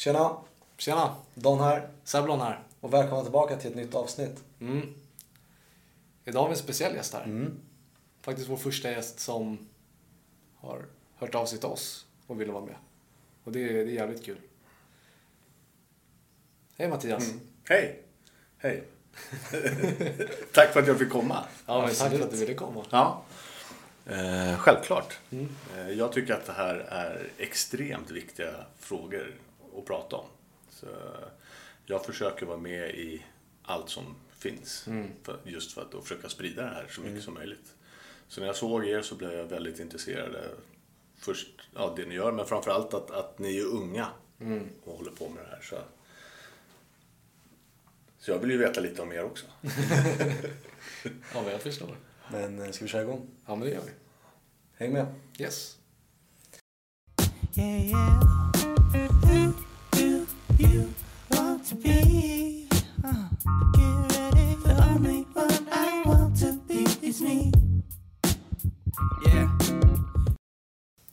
Tjena! Tjena! Don här. Sablon här. Och välkomna tillbaka till ett nytt avsnitt. Mm. Idag har vi en speciell gäst här. Mm. Faktiskt vår första gäst som har hört av sig till oss och ville vara med. Och det är, det är jävligt kul. Hej Mattias! Mm. Hej! Hej! Tack för att jag fick komma. Ja, men tack för att du ville komma. Ja. Eh, självklart. Mm. Eh, jag tycker att det här är extremt viktiga frågor att prata om. Så jag försöker vara med i allt som finns. Mm. För, just för att då försöka sprida det här så mycket som möjligt. Så när jag såg er så blev jag väldigt intresserad. Först ja, det ni gör, men framförallt att, att ni är unga Mm. och håller på med det här. Så, så jag vill ju veta lite om er också. Ja, men jag förstår. Men eh, ska vi köra igång? Ja, men det gör vi. Häng med. Yes. Yeah, yeah.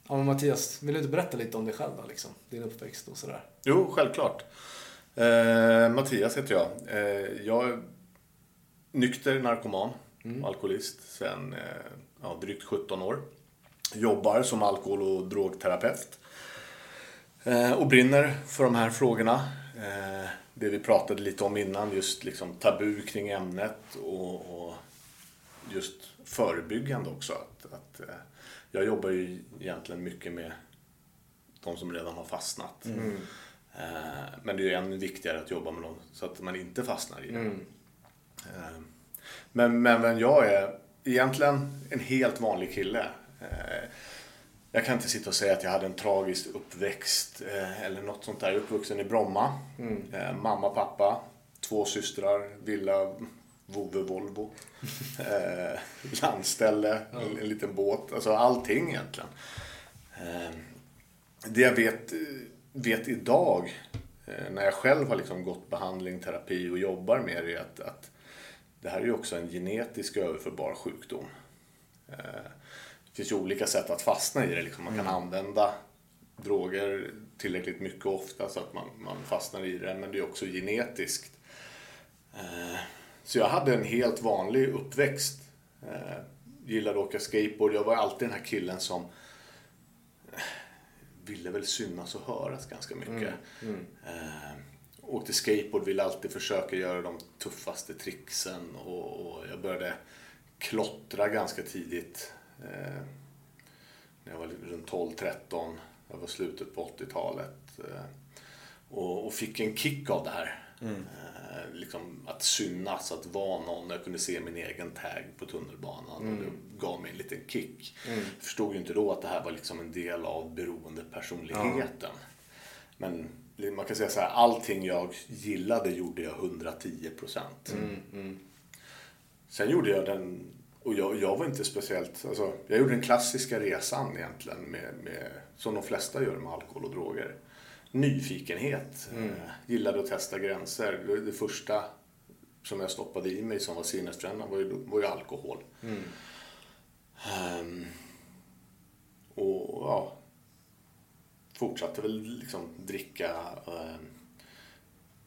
Ja, men Mattias, vill du inte berätta lite om dig själv då, liksom? Din uppväxt och sådär. Jo, självklart. Eh, Mattias heter jag. Eh, jag är nykter narkoman, alkoholist, sedan eh, ja, drygt 17 år. Jobbar som alkohol och drogterapeut. Eh, och brinner för de här frågorna. Eh, det vi pratade lite om innan, just liksom tabu kring ämnet och, just förebyggande också. Att, eh, jag jobbar ju egentligen mycket med de som redan har fastnat. Eh, Men det är ju ännu viktigare att jobba med dem så att man inte fastnar i det. Mm. Men, men, men jag är egentligen en helt vanlig kille. Jag kan inte sitta och säga att jag hade en tragisk uppväxt eh, eller något sånt där. Jag är uppvuxen i Bromma. Eh, Mamma, pappa, två systrar, villa, vovve, Volvo. Eh, landställe, en, en liten båt. Alltså allting egentligen. Eh, det jag vet, vet idag, när jag själv har liksom gått behandling, terapi och jobbar med det, är att, att det här är ju också en genetisk överförbar sjukdom. Eh, finns ju olika sätt att fastna i det. Liksom man kan använda droger tillräckligt mycket och ofta så att man, man fastnar i det, men det är också genetiskt. Eh, Så jag hade en helt vanlig uppväxt. Eh, Gillade att åka skateboard. Jag var alltid den här killen som ville väl synas och höras ganska mycket. Eh, åkte skateboard, ville alltid försöka göra de tuffaste tricksen och, och jag började klottra ganska tidigt. Eh, när jag var runt 12-13, jag var slutet på 80-talet. Eh, och, och fick en kick av det här. Eh, liksom att synas, att vara någon. Jag kunde se min egen tag på tunnelbanan och det gav mig en liten kick. Jag förstod ju inte då att det här var liksom en del av beroendepersonligheten. Men man kan säga så här, allting jag gillade gjorde jag 110 procent. Sen gjorde jag den, och jag, jag var inte speciellt, alltså, jag gjorde den klassiska resan egentligen med, med, som de flesta gör med alkohol och droger. Nyfikenhet, eh, gillade att testa gränser. Det, första som jag stoppade i mig som var sinnesfrämmande var ju, var ju alkohol. Ehm, och ja, fortsatte väl liksom dricka. Eh,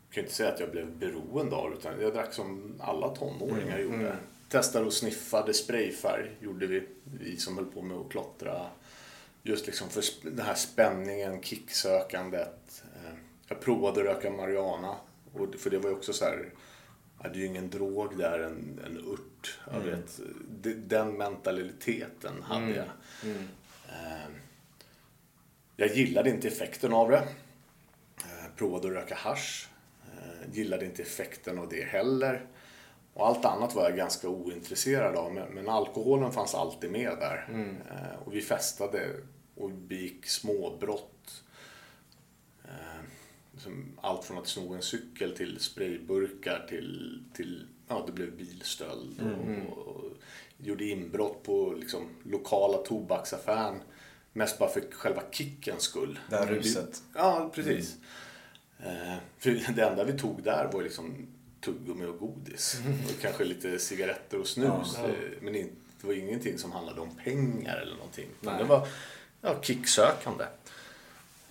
jag kan inte säga att jag blev beroende av det, utan jag drack som alla tonåringar gjorde. Testade och sniffade sprayfärg, gjorde vi, vi som höll på med att klottra. Just liksom för den här spänningen, kicksökandet. Eh, jag provade att röka marijuana, för det var ju också så här, det är ju ingen drog, det är en, en urt. Jag vet, det- den mentaliteten hade jag. Eh, jag gillade inte effekten av det. Eh, provade att röka hasch. Eh, gillade inte effekten av det heller. Och allt annat var jag ganska ointresserad av. Men, men alkoholen fanns alltid med där. Eh, och vi festade och begick småbrott. Eh, liksom allt från att sno en cykel till sprayburkar till, till ja, det blev bilstöld. Och, och gjorde inbrott på liksom, lokala tobaksaffären. Mest bara för själva kickens skull. Det här ruset. Ja, precis. Eh, för det enda vi tog där var liksom tuggummi och godis. Och kanske lite cigaretter och snus. Ja. Eh, Men det var ingenting som handlade om pengar eller någonting. Nej. det var ja, kicksökande.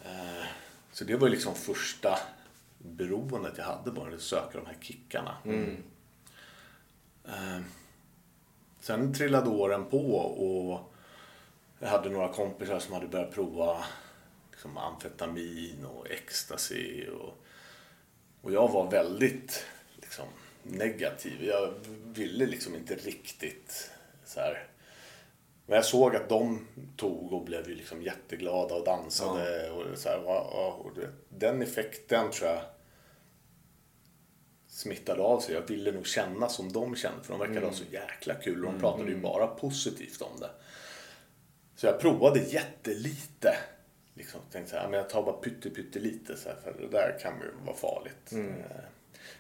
Eh, Så det var liksom första beroendet jag hade, bara att söka de här kickarna. Eh, sen trillade åren på och jag hade några kompisar som hade börjat prova liksom amfetamin och ecstasy. Och, och jag var väldigt liksom, negativ. Jag ville liksom inte riktigt så här. Men jag såg att de tog och blev ju liksom jätteglada och dansade. Och så här, och, och, den effekten tror jag smittade av sig. Jag ville nog känna som de kände för de verkade ha så jäkla kul och de pratade ju bara positivt om det. Så jag provade jättelite. Liksom, tänkte så här, men jag tar bara pytte, pytte lite så här, för det där kan ju vara farligt. Eh,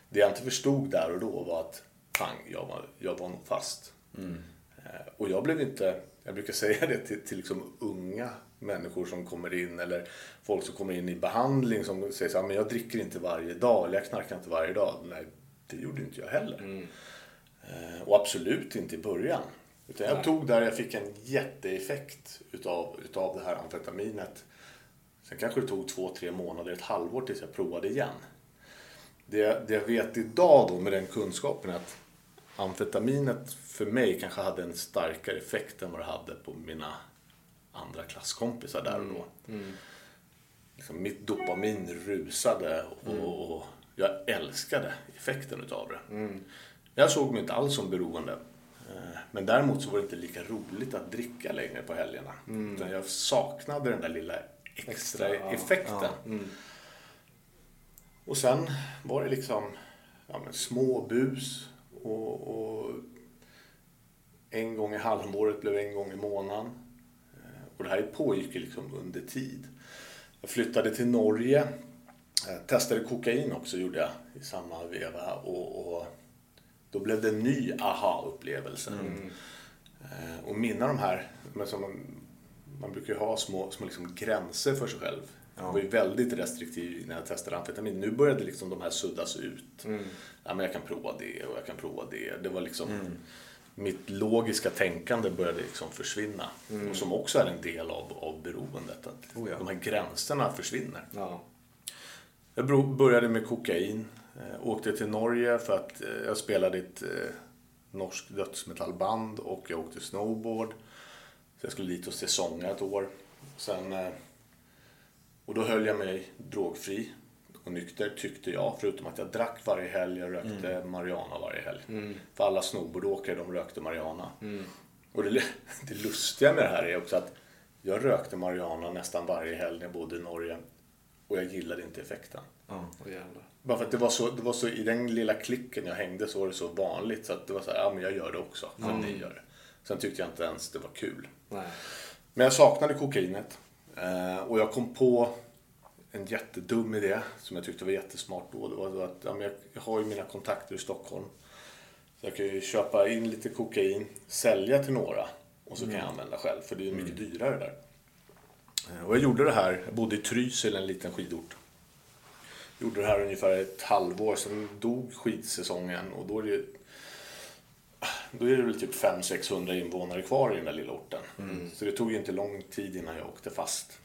Det jag inte förstod där och då var att pang, jag var, jag var nog fast. Eh, Och jag blev inte, jag brukar säga det till, till liksom unga människor som kommer in eller folk som kommer in i behandling som säger så här, men jag dricker inte varje dag eller jag knarkar inte varje dag. Nej, det gjorde inte jag heller. Eh, Och absolut inte i början. Utan jag tog där, jag fick en jätteeffekt utav, utav det här amfetaminet. Sen kanske det tog två, tre månader, ett halvår tills jag provade igen. Det, det jag vet idag då med den kunskapen är att amfetaminet för mig kanske hade en starkare effekt än vad det hade på mina andra klasskompisar där och då. Liksom mitt dopamin rusade och, och jag älskade effekten utav det. Jag såg mig inte alls som beroende. Eh, Men däremot så var det inte lika roligt att dricka längre på helgerna. Utan jag saknade den där lilla extra, Extra, ja, effekten. Och sen var det liksom ja, men små bus och, och en gång i halvåret blev en gång i månaden. Eh, Och det här pågick liksom under tid. Jag flyttade till Norge. eh, Testade kokain också gjorde jag i samma veva. Och, och då blev det en ny aha-upplevelse. Eh, Och mina de här, men som man, man brukar ju ha små, små liksom gränser för sig själv. Jag var ju väldigt restriktiv när jag testade amfetamin. Nu började liksom de här suddas ut. Ja, men jag kan prova det och jag kan prova det. Det var liksom mitt logiska tänkande började liksom försvinna. Och som också är en del av, av beroendet. Att Oh ja. De här gränserna försvinner. Ja. Jag började med kokain. Eh, åkte till Norge för att eh, jag spelade i ett eh, norskt dödsmetallband och jag åkte snowboard. Så jag skulle dit och säsonga ett år. Sen, och då höll jag mig drogfri och nykter tyckte jag. Förutom att jag drack varje helg, jag rökte marijuana varje helg. För alla snowboardåkare de rökte marijuana. Och det, det lustiga med det här är också att jag rökte marijuana nästan varje helg när jag bodde i Norge. Och jag gillade inte effekten. Jävlar. Bara för att det var, så, det var så, i den lilla klicken jag hängde så var det så vanligt. Så att det var så här, ja men jag gör det också. För att ni gör det. Sen tyckte jag inte ens det var kul. Nej. Men jag saknade kokainet. Eh, och jag kom på en jättedum idé som jag tyckte var jättesmart då. Det var att ja, jag, har ju mina kontakter i Stockholm. Så jag kan ju köpa in lite kokain, sälja till några och så kan jag använda själv. För det är ju mycket dyrare där. Eh, Och jag gjorde det här, jag bodde i Trysil, en liten skidort. Gjorde det här ungefär ett halvår, sen dog skidsäsongen och då är det ju då är det väl typ 500-600 invånare kvar i den där lilla orten. Så det tog ju inte lång tid innan jag åkte fast.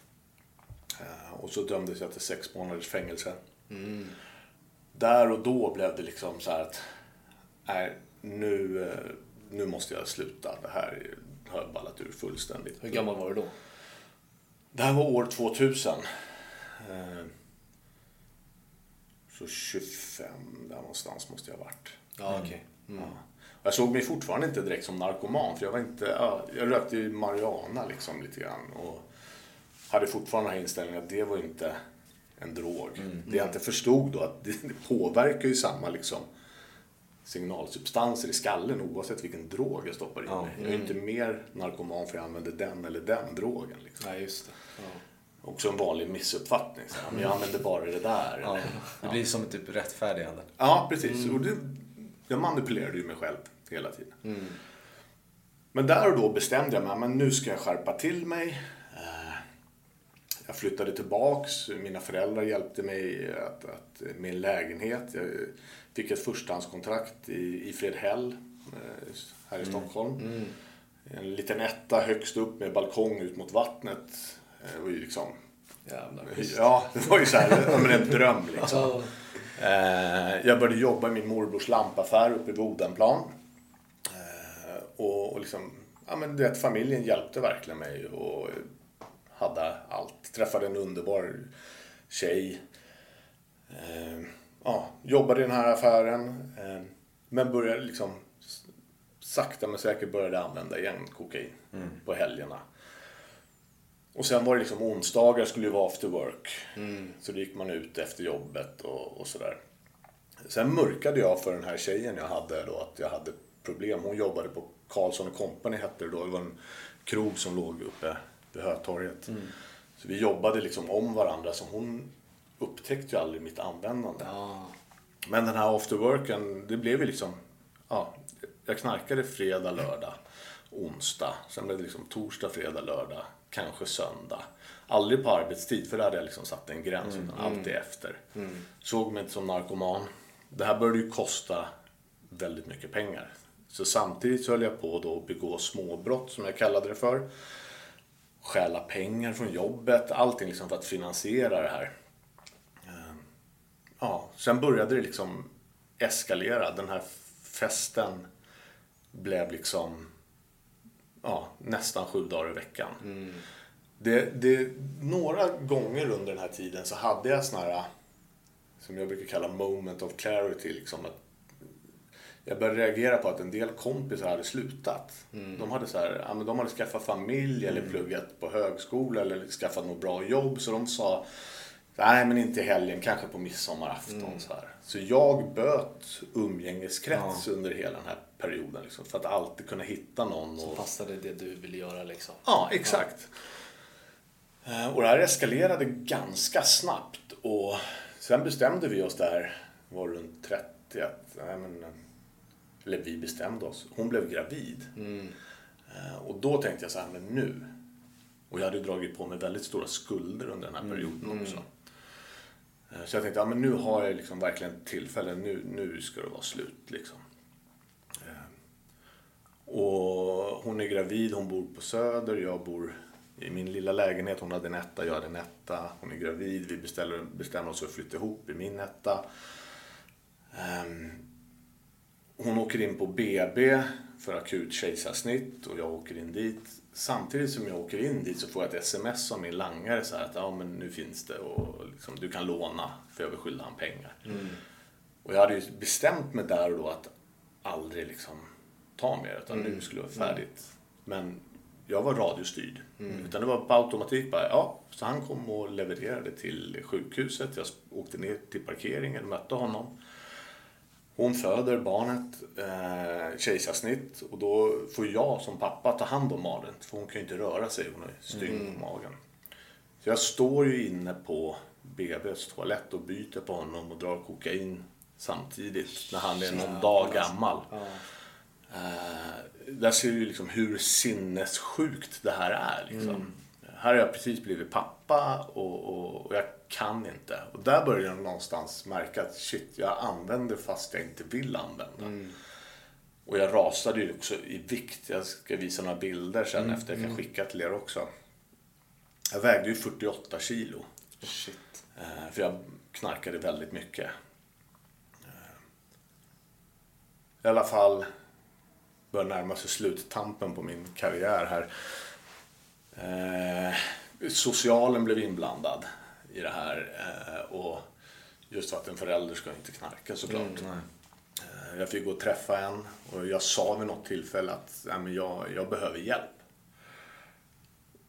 Eh, Och så dömdes jag till sex månaders fängelse. Där och då blev det liksom så här att nej, nu, eh, nu måste jag sluta. Det här har ballat ur fullständigt. Hur gammal var du då? Det här var år 2000. Eh, Så 25 där någonstans måste jag ha varit. Ja, okej. Ja. Jag såg mig fortfarande inte direkt som narkoman för jag var inte, ja, jag rökte ju marijuana liksom lite grann och hade fortfarande den här inställningen att det var inte en drog. Det jag inte förstod då att det, påverkar ju samma liksom signalsubstanser i skallen oavsett vilken drog jag stoppar i Ja. mig. Jag är inte mer narkoman för jag använder den eller den drogen. Liksom. Nej, just det. Ja. Också en vanlig missuppfattning. Så här, men jag använder bara det där. Ja. Det blir som ett typ rättfärdigande. Ja, precis. Och det, jag manipulerade ju mig själv hela tiden. Men där och då bestämde jag mig, men nu ska jag skärpa till mig. Eh, Jag flyttade tillbaks, mina föräldrar hjälpte mig att, att, en lägenhet. Jag fick ett förstahandskontrakt i, i Fredhäll eh, här i Stockholm. En liten etta högst upp med balkong ut mot vattnet. Eh, Det var ju liksom Jävlar. Ja, det var ju så här, men en dröm liksom. Ja. Jag började jobba i min morbrors lampaffär uppe i Bodenplan. Och, och liksom, ja men det, familjen hjälpte verkligen mig och hade allt. Träffade en underbar tjej. Eh, ja, jobbade i den här affären. Eh, men började liksom sakta men säkert började använda igen kokain på helgerna. Och sen var det liksom onsdagar skulle ju vara after work. Så då gick man ut efter jobbet och, och sådär. Sen mörkade jag för den här tjejen jag hade då att jag hade problem. Hon jobbade på Carlsson Company hette det då. Det var en krog som låg uppe vid Hötorget. Så vi jobbade liksom om varandra så hon upptäckte ju aldrig mitt användande. Ja. Men den här after worken, det blev ju liksom, ja, jag knarkade fredag, lördag, onsdag. Sen blev det liksom torsdag, fredag, lördag, kanske söndag. Aldrig på arbetstid, för där hade jag liksom satt en gräns, utan alltid efter. Såg mig inte som narkoman. Det här började ju kosta väldigt mycket pengar. Så samtidigt så höll jag på då att begå småbrott, som jag kallade det för. Stjäla pengar från jobbet, allting liksom för att finansiera det här. Ja, sen började det liksom eskalera. Den här festen blev liksom ja, nästan sju dagar i veckan. Det, det, några gånger under den här tiden så hade jag såna här, som jag brukar kalla moment of clarity. Liksom att jag började reagera på att en del kompisar hade slutat. De, hade så här, ja, men de hade skaffat familj eller pluggat på högskola eller skaffat något bra jobb. Så de sa, nej men inte i helgen, kanske på midsommarafton. Så, här. så jag böt umgängeskrets under hela den här perioden. Liksom, för att alltid kunna hitta någon. Och... Passade det du ville göra liksom. Ja, exakt. Eh, Och det här eskalerade ganska snabbt. Och sen bestämde vi oss där, var runt 30, att, nej men, eller vi bestämde oss. Hon blev gravid. Eh, Och då tänkte jag så här, men nu. Och jag hade dragit på mig väldigt stora skulder under den här perioden också. Eh, Så jag tänkte, ja men nu har jag liksom verkligen tillfälle, nu, nu ska det vara slut liksom. Och hon är gravid, hon bor på Söder, jag bor i min lilla lägenhet. Hon hade en etta, jag hade en etta. Hon är gravid, vi bestämmer oss för att flytta ihop i min etta. Hon åker in på BB för akut kejsarsnitt och jag åker in dit. Samtidigt som jag åker in dit så får jag ett sms av min langare så här att ja, men nu finns det och liksom, du kan låna för jag vill skylda han pengar. Och jag hade ju bestämt mig där och då att aldrig liksom ta mer utan nu skulle det vara färdigt. Men jag var radiostyrd. Utan det var på automatik bara, ja. Så han kom och levererade till sjukhuset. Jag åkte ner till parkeringen, mötte honom. Hon föder barnet, eh, kejsarsnitt och då får jag som pappa ta hand om Malin. För hon kan ju inte röra sig, hon ju stygn på magen. Så jag står ju inne på BBs toalett och byter på honom och drar kokain samtidigt när han är någon dag gammal. Eh, där ser du liksom hur sinnessjukt det här är. Liksom. Här har jag precis blivit pappa och, och, och jag kan inte. Och där börjar jag någonstans märka att shit, jag använder fast jag inte vill använda. Och jag rasade ju också i vikt. Jag ska visa några bilder sen efter. Jag kan skicka till er också. Jag vägde ju 48 kilo. Shit. Eh, För jag knarkade väldigt mycket. Eh, I alla fall börjar närma sig sluttampen på min karriär här. Eh, socialen blev inblandad i det här. Eh, och just för att en förälder ska inte knarka såklart. Eh, jag fick gå och träffa en och jag sa vid något tillfälle att men jag, jag behöver hjälp.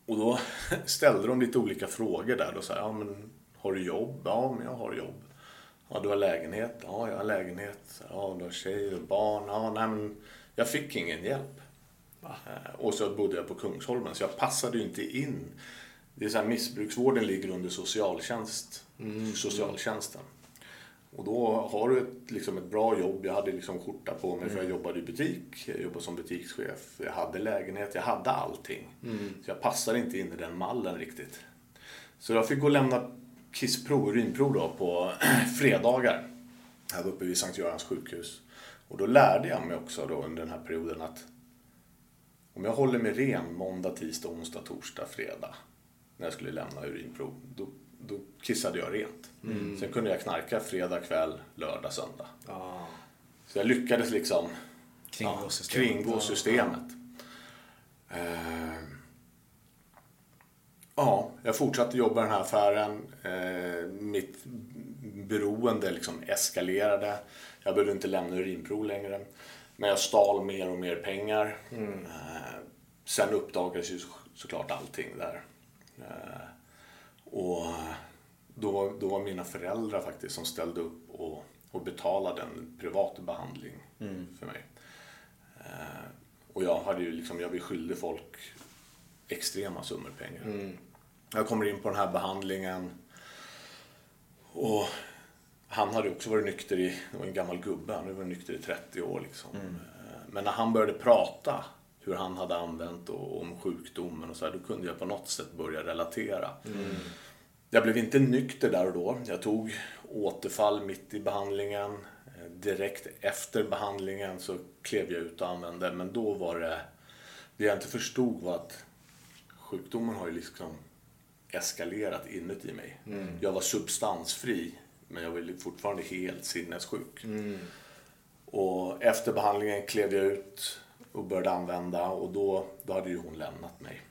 Och då ställde de lite olika frågor där. Så här, ja, men, har du jobb? Ja, men jag har jobb. Ja, du har lägenhet? Ja, jag har lägenhet. Ja, du har tjej och barn? Ja, nej, men jag fick ingen hjälp. Eh, Och så bodde jag på Kungsholmen, så jag passade ju inte in. Det är så här, missbruksvården ligger under socialtjänst, socialtjänsten. Och då har du ett, liksom ett bra jobb. Jag hade liksom skjorta på mig för jag jobbade i butik. Jag jobbade som butikschef. Jag hade lägenhet. Jag hade allting. Så jag passade inte in i den mallen riktigt. Så jag fick gå och lämna kissprov, urinprov då på fredagar. Här uppe vid Sankt Görans sjukhus. Och då lärde jag mig också då under den här perioden att om jag håller mig ren måndag, tisdag, onsdag, torsdag, fredag. När jag skulle lämna urinprov. Då, då kissade jag rent. Sen kunde jag knarka fredag kväll, lördag, söndag. Ja. Så jag lyckades liksom Kringgå ja, systemet. kringgå systemet. Eh, ja, jag fortsatte jobba i den här affären. Eh, mitt beroende liksom eskalerade. Jag behövde inte lämna urinprov längre. Men jag stal mer och mer pengar. Eh, sen uppdagades ju så, såklart allting där. Eh, och då, då var mina föräldrar faktiskt som ställde upp och, och betalade en privat behandling för mig. Eh, och jag hade ju liksom, jag ju skyldig folk extrema summor pengar. Jag kommer in på den här behandlingen och han hade också varit nykter i, det var en gammal gubbe, han hade varit nykter i 30 år liksom. Eh, Men när han började prata hur han hade använt och om sjukdomen och så här, då kunde jag på något sätt börja relatera. Jag blev inte nykter där och då. Jag tog återfall mitt i behandlingen. Eh, Direkt efter behandlingen så klev jag ut och använde. Men då var det... Det jag inte förstod var att sjukdomen har ju liksom eskalerat inuti mig. Jag var substansfri, men jag var fortfarande helt sinnessjuk. Och efter behandlingen klev jag ut och började använda och då, då hade ju hon lämnat mig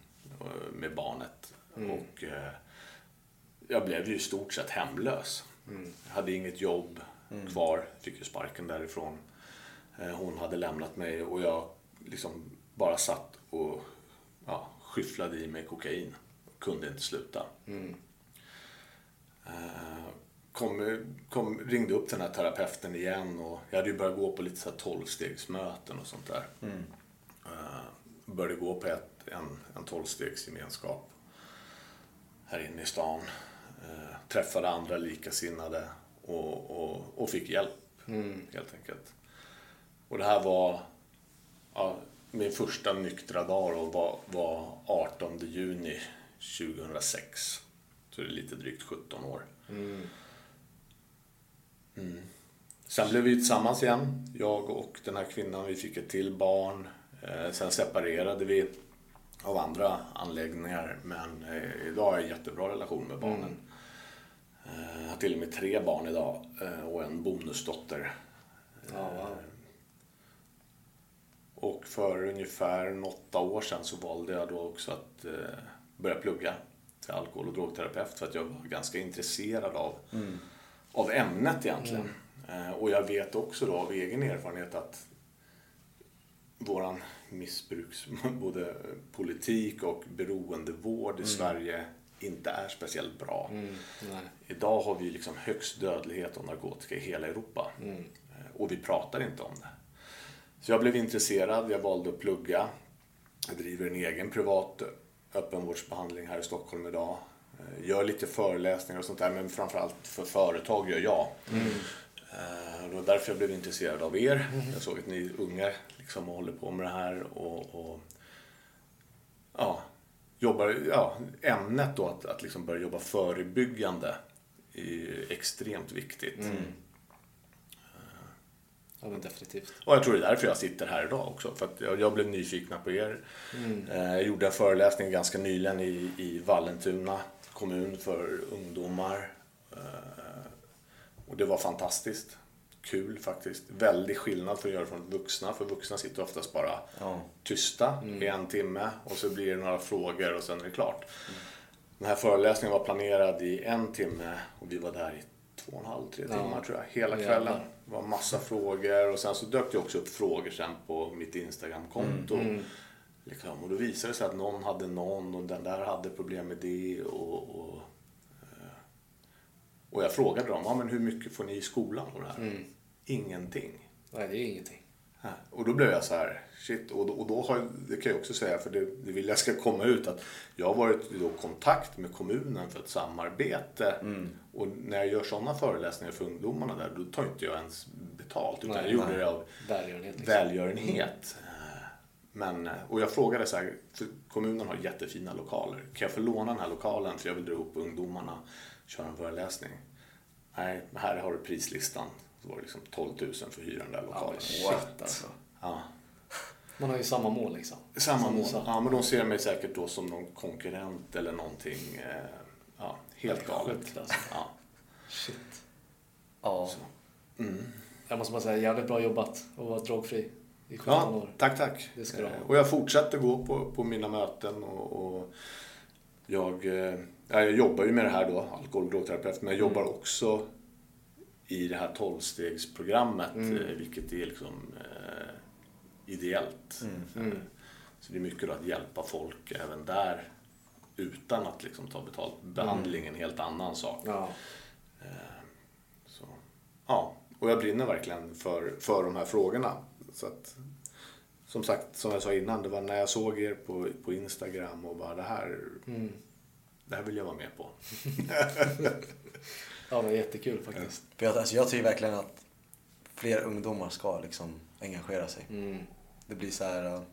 eh, med barnet. Och eh, jag blev ju i stort sett hemlös. Jag hade inget jobb kvar, fick ju sparken därifrån. Eh, Hon hade lämnat mig och jag liksom bara satt och ja, skyfflade i mig kokain. Kunde inte sluta. Eh, Kom, kom, ringde upp den här terapeuten igen och jag hade ju börjat gå på lite så här tolvstegsmöten och sånt där. Eh, Började gå på ett, en, en tolvstegsgemenskap här inne i stan. Eh, träffade andra likasinnade och, och, och fick hjälp helt enkelt. Och det här var ja, min första nyktra dag och var, var 18 juni 2006. Så det är lite drygt 17 år. Mm. Sen blev vi tillsammans igen, jag och den här kvinnan. Vi fick ett till barn. Eh, sen separerade vi av andra anläggningar. Men eh, idag har jag en jättebra relation med barnen. Eh, jag har till och med tre barn idag och en bonusdotter. Ja, wow. Och för ungefär åtta år sedan så valde jag då också att börja plugga till alkohol och drogterapeut för att jag var ganska intresserad av, av ämnet egentligen. Eh, och jag vet också då av egen erfarenhet att våran missbruks, både politik och beroendevård i Sverige inte är speciellt bra. Mm. Idag har vi liksom högst dödlighet av narkotika i hela Europa. Eh, Och vi pratar inte om det. Så jag blev intresserad, jag valde att plugga. Jag driver en egen privat öppenvårdsbehandling här i Stockholm idag. Eh, Gör lite föreläsningar och sånt där, men framförallt för företag gör jag. Eh, Det var därför jag blev intresserad av er. Jag såg att ni unga liksom håller på med det här och, och ja, jobbar, ja, ämnet då att, att liksom börja jobba förebyggande är extremt viktigt. Ja, men definitivt. Och jag tror det är därför jag sitter här idag också. För att jag, jag blev nyfikna på er. Eh, Jag gjorde en föreläsning ganska nyligen i, i Vallentuna kommun för ungdomar. Eh, Och det var fantastiskt. Kul faktiskt. Väldig skillnad för att göra från vuxna. För vuxna sitter oftast bara Ja. tysta i en timme och så blir det några frågor och sen är det klart. Den här föreläsningen var planerad i en timme och vi var där i två och en halv, tre Ja. timmar tror jag. Hela kvällen. Det var massa frågor och sen så dök det också upp frågor sen på mitt Instagramkonto. Liksom. Och då visade det sig att någon hade någon och den där hade problem med det. Och, och, eh, och jag frågade dem, ja, men hur mycket får ni i skolan på det här? Ingenting. Nej, det är ingenting. Och då blev jag så här, shit. Och då, och då har, det kan jag också säga, för det, det vill jag ska komma ut, att jag har varit i kontakt med kommunen för ett samarbete. Och när jag gör sådana föreläsningar för ungdomarna där, då tar inte jag ens betalt. Utan Nej, jag gjorde nej. det av Välgörenhet. Liksom. välgörenhet. Men, eh, och jag frågade så här, för kommunen har jättefina lokaler. Kan jag få låna den här lokalen för jag vill dra ihop ungdomarna köra en föreläsning? Nej, men här har du prislistan. Så var det liksom 12 000 för att hyra den där lokalen. What? Alltså. Ja. Man har ju samma mål liksom. Samma mål. Ja, men de ser mig säkert då som någon konkurrent eller någonting. eh, Ja, helt galet. Sjukt alltså. Ja. Shit. Ja. Mm. Jag måste bara säga, jävligt bra jobbat att vara drogfri i 17 Ja, år. tack, tack. Det ska du ha. Eh, Och jag fortsätter gå på, på mina möten och, och jag, eh, ja, jag jobbar ju med det här då, alkohol och drogterapeut, men jag Mm. jobbar också i det här tolvstegsprogrammet, Mm. eh, vilket är liksom eh, ideellt. Mm. Eh, Så det är mycket att hjälpa folk även där utan att liksom ta betalt. Behandling är en helt annan sak. Ja. Så, ja, och jag brinner verkligen för, för de här frågorna. Så att, som sagt, som jag sa innan, det var när jag såg er på, på Instagram och bara det här, Mm. det här vill jag vara med på. ja, det var jättekul faktiskt. För jag, alltså jag tycker verkligen att fler ungdomar ska liksom engagera sig. Mm. Det blir så här...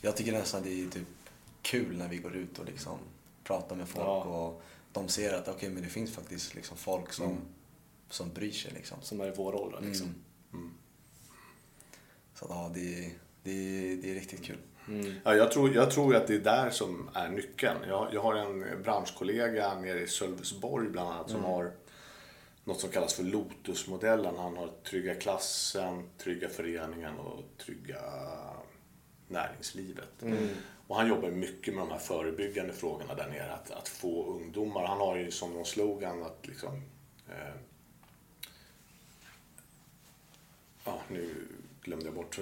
Jag tycker nästan det är typ kul när vi går ut och liksom pratar med folk Ja. och de ser att okej, men det finns faktiskt liksom folk som, Mm. som bryr sig liksom. Som är i vår ålder liksom. Mm. Mm. Så ja, det, det, det är riktigt kul. Mm. Ja, jag, tror, jag tror att det är där som är nyckeln. Jag, jag har en branschkollega nere i Sölvesborg bland annat som har något som kallas för Lotusmodellen. Han har Trygga klassen, Trygga föreningen och Trygga näringslivet. Och han jobbar mycket med de här förebyggande frågorna där nere. Att, att få ungdomar. Han har ju som någon slogan att liksom... Eh, ja, nu glömde jag bort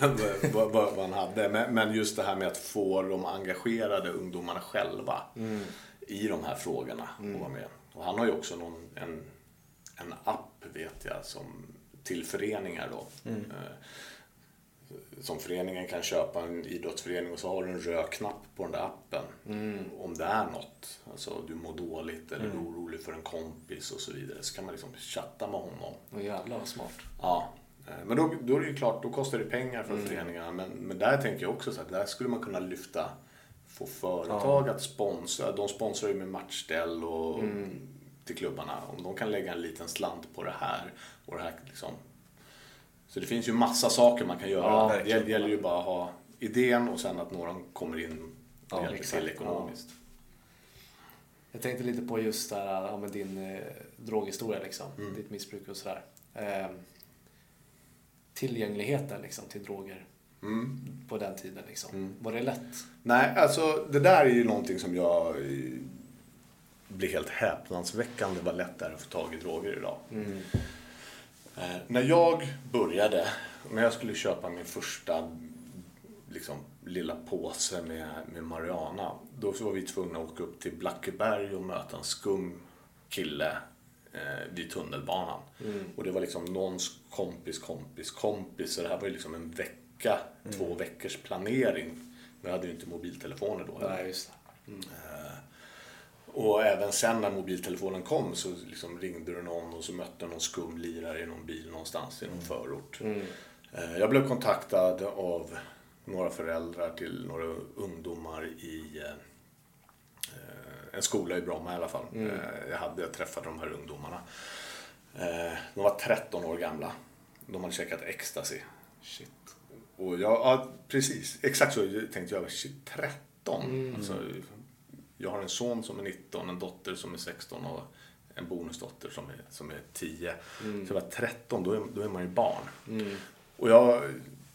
vad, vad, vad, han hade. Men, men just det här med att få de engagerade ungdomarna själva i de här frågorna att vara med. Och han har ju också någon, en, en app vet jag som till föreningar då. Eh, som föreningen kan köpa en idrottsförening och så har du en röd knapp på den där appen. Om det är något, alltså du mår dåligt eller du är orolig för en kompis och så vidare. Så kan man liksom chatta med honom. Och jävlar vad smart. Ja, men då, då är det ju klart, då kostar det pengar för föreningarna. Men, men där tänker jag också så att där skulle man kunna lyfta, få företag att sponsra. De sponsrar ju med matchställ och till klubbarna. Om de kan lägga en liten slant på det här och det här liksom. Så det finns ju massa saker man kan göra. Ja, det gäller- gäller ju bara att ha idén och sen att några kommer in och Ja, hjälper till ekonomiskt. Jag tänkte lite på just där, ja, men din eh, droghistoria, liksom. Mm. ditt missbruk och sådär. Eh, tillgängligheten liksom, till droger Mm. på den tiden. Liksom. Mm. Var det lätt? Nej, alltså det där är ju någonting som jag eh, blir helt häpnadsväckande vad lätt det är att få tag i droger idag. Eh, när jag började, när jag skulle köpa min första liksom, lilla påse med, med marijuana, då var vi tvungna att åka upp till Blackeberg och möta en skum kille eh, vid tunnelbanan. Och det var liksom någons kompis, kompis, kompis. Så det här var ju liksom en vecka, två veckors planering. Vi hade ju inte mobiltelefoner då. Nej, just det. Och även sen när mobiltelefonen kom så liksom ringde du någon och så mötte någon skum lirare i någon bil någonstans i någon förort. Eh, Jag blev kontaktad av några föräldrar till några ungdomar i eh, eh, en skola i Bromma i alla fall. Eh, Jag hade träffat de här ungdomarna. Eh, De var 13 år gamla. De hade käkat ecstasy. Shit. Och jag, ja, precis. Exakt så tänkte jag. Shit, 13? Alltså, jag har en son som är 19, en dotter som är 16 och en bonusdotter som är, som är 10. Så jag var 13, då är, då är man ju barn. Och jag,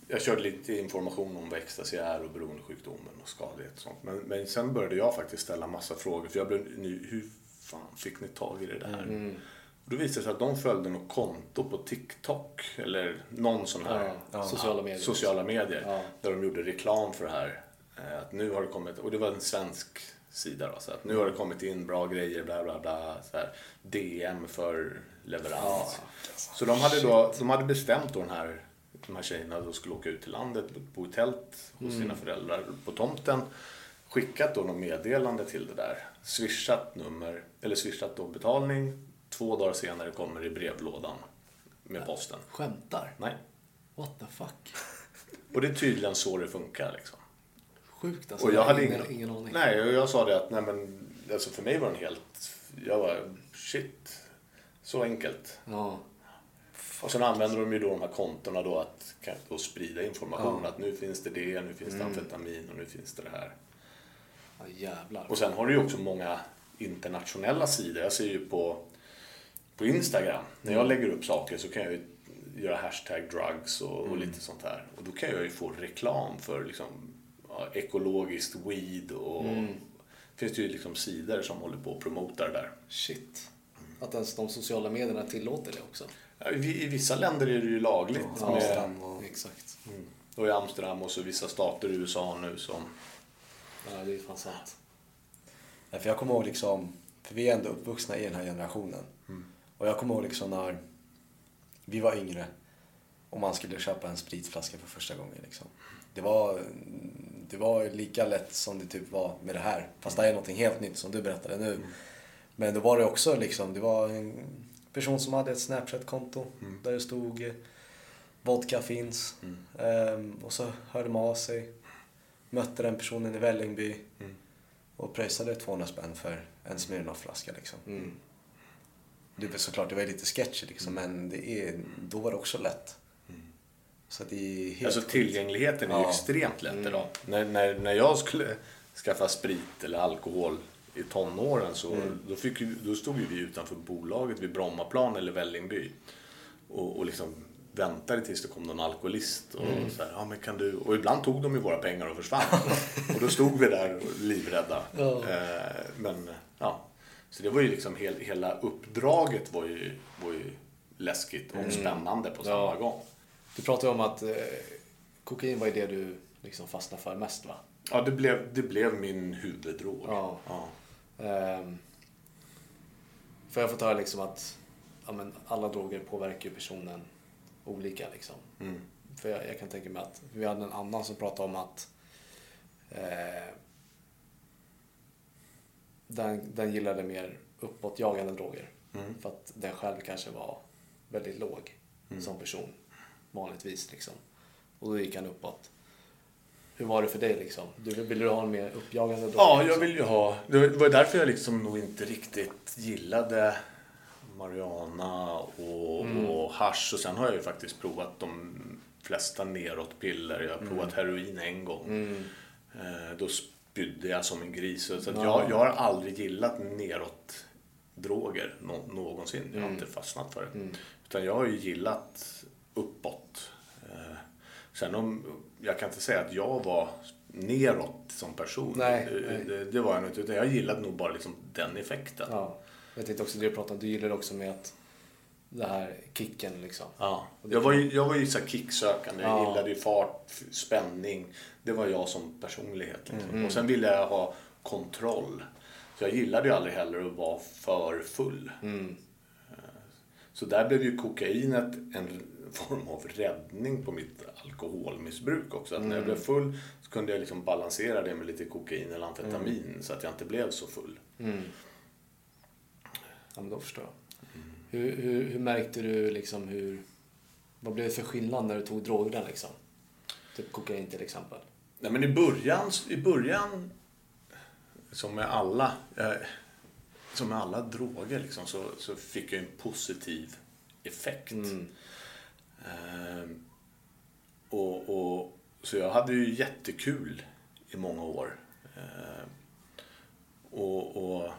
jag körde lite information om vad ecstasy är och beroendesjukdomen och skadlighet och sånt. Men, men sen började jag faktiskt ställa massa frågor. För jag blev ny, hur fan fick ni tag i det där? Och då visade det sig att de följde något konto på TikTok eller någon sån här Ja, sociala medier. sociala medier Ja. där de gjorde reklam för det här. Eh, Att nu har det kommit, och det var en svensk sida då, så att nu har det kommit in bra grejer, bla bla bla, så här, DM för leverans. Så de hade, då, de hade bestämt då den här, de här tjejerna då skulle åka ut till landet, bo i tält hos sina föräldrar på tomten. Skickat då något meddelande till det där. Swishat nummer, eller swishat då betalning. Två dagar senare kommer det i brevlådan med posten. Skämtar? Nej. What the fuck? Och det är tydligen så det funkar liksom. Sjukt alltså. Och jag hade ingen, ingen, ingen aning. Nej, och jag sa det att nej men, alltså för mig var den helt, jag var shit, så enkelt. Ja. Och sen använder de ju då de här kontona då att då sprida information. Ja. Att nu finns det det, nu finns det Mm. amfetamin och nu finns det det här. Ja, jävlar. Och sen har du ju också många internationella sidor. Jag ser ju på, på Instagram, när jag lägger upp saker så kan jag ju göra hashtag drugs och, och lite sånt här. Och då kan jag ju få reklam för liksom, ja, ekologiskt weed och finns det ju liksom sidor som håller på och promotar det där. Shit. Att ens de sociala medierna tillåter det också. I, vissa länder är det ju lagligt. Ja, med, och... Exakt. mm, och i Amsterdam och så vissa stater i USA nu som... Ja, det är fan sant. Ja, för jag kommer ihåg liksom, för vi är ändå uppvuxna i den här generationen. Och jag kommer ihåg liksom när vi var yngre och man skulle köpa en spritflaska för första gången. Liksom. Det, var, det var lika lätt som det typ var med det här. Fast det här är någonting helt nytt som du berättade nu. Men då var det också liksom, det var en person som hade ett Snapchat-konto där det stod eh, vodka finns. Ehm, och så hörde man av sig. Mötte den personen i Vällingby och pröjsade 200 spänn för en Smirnoff-flaska liksom. Mm. Det var såklart, det var lite sketchy liksom, men det är, då var det också lätt. Så det är helt Alltså tillgängligheten är ju Ja. extremt lätt Mm. idag. När, när, när jag skulle skaffa sprit eller alkohol i tonåren så då, fick, då stod ju vi utanför bolaget vid Brommaplan eller Vällingby och, och liksom väntade tills det kom någon alkoholist. Och, så här, ja, men kan du... och ibland tog de ju våra pengar och försvann. och då stod vi där livrädda. Ja. Eh, men ja, så det var ju liksom hel, hela uppdraget var ju, var ju läskigt och spännande på samma Ja. gång. Du pratade om att eh, kokain var ju det du liksom fastnade för mest va? Ja, det blev, det blev min huvuddrog. Ja. Ja. Ehm, för jag har fått höra liksom att ja, men alla droger påverkar ju personen olika. Liksom. Mm. För jag, jag kan tänka mig att vi hade en annan som pratade om att eh, den, den gillade mer uppåtjagande droger. Mm. För att den själv kanske var väldigt låg som person vanligtvis. Liksom. Och då gick han uppåt. Hur var det för dig liksom? Du, ville du ha en mer uppjagande drog? ja, jag vill ju ha... Det var därför jag liksom nog inte riktigt gillade marijuana och, och hasch. Och sen har jag ju faktiskt provat de flesta nerotpiller. Jag har provat heroin en gång. Mm. Eh, då spydde jag som en gris. Så att Ja. jag, jag har aldrig gillat nerotdroger nå, någonsin. Jag har Mm. inte fastnat för det. Mm. Utan jag har ju gillat uppåt. Eh, Sen om, jag kan inte säga att jag var neråt som person. Nej, det, nej. Det, det var jag nog inte. Utan jag gillade nog bara liksom den effekten. Ja. Jag tänkte också det du pratade om, du gillar också med att det här kicken liksom. Ja. Jag var ju, jag var ju så kicksökande. Jag Ja. gillade ju fart, spänning. Det var jag som personlighet. Liksom. Mm. Och sen ville jag ha kontroll. Så jag gillade ju aldrig heller att vara för full. Mm. Så där blev ju kokainet en form av räddning på mitt alkoholmissbruk också. Att när jag Mm. blev full så kunde jag liksom balansera det med lite kokain eller amfetamin så att jag inte blev så full. Mm. Ja, men då förstår jag. Hur, hur, hur märkte du liksom hur... Vad blev det för skillnad när du tog drogerna liksom? Typ kokain till exempel. Nej, men i början, i början som med alla, eh, som med alla droger liksom, så, så fick jag en positiv effekt. Mm. Ehm, och, och, så jag hade ju jättekul i många år. Ehm, och, och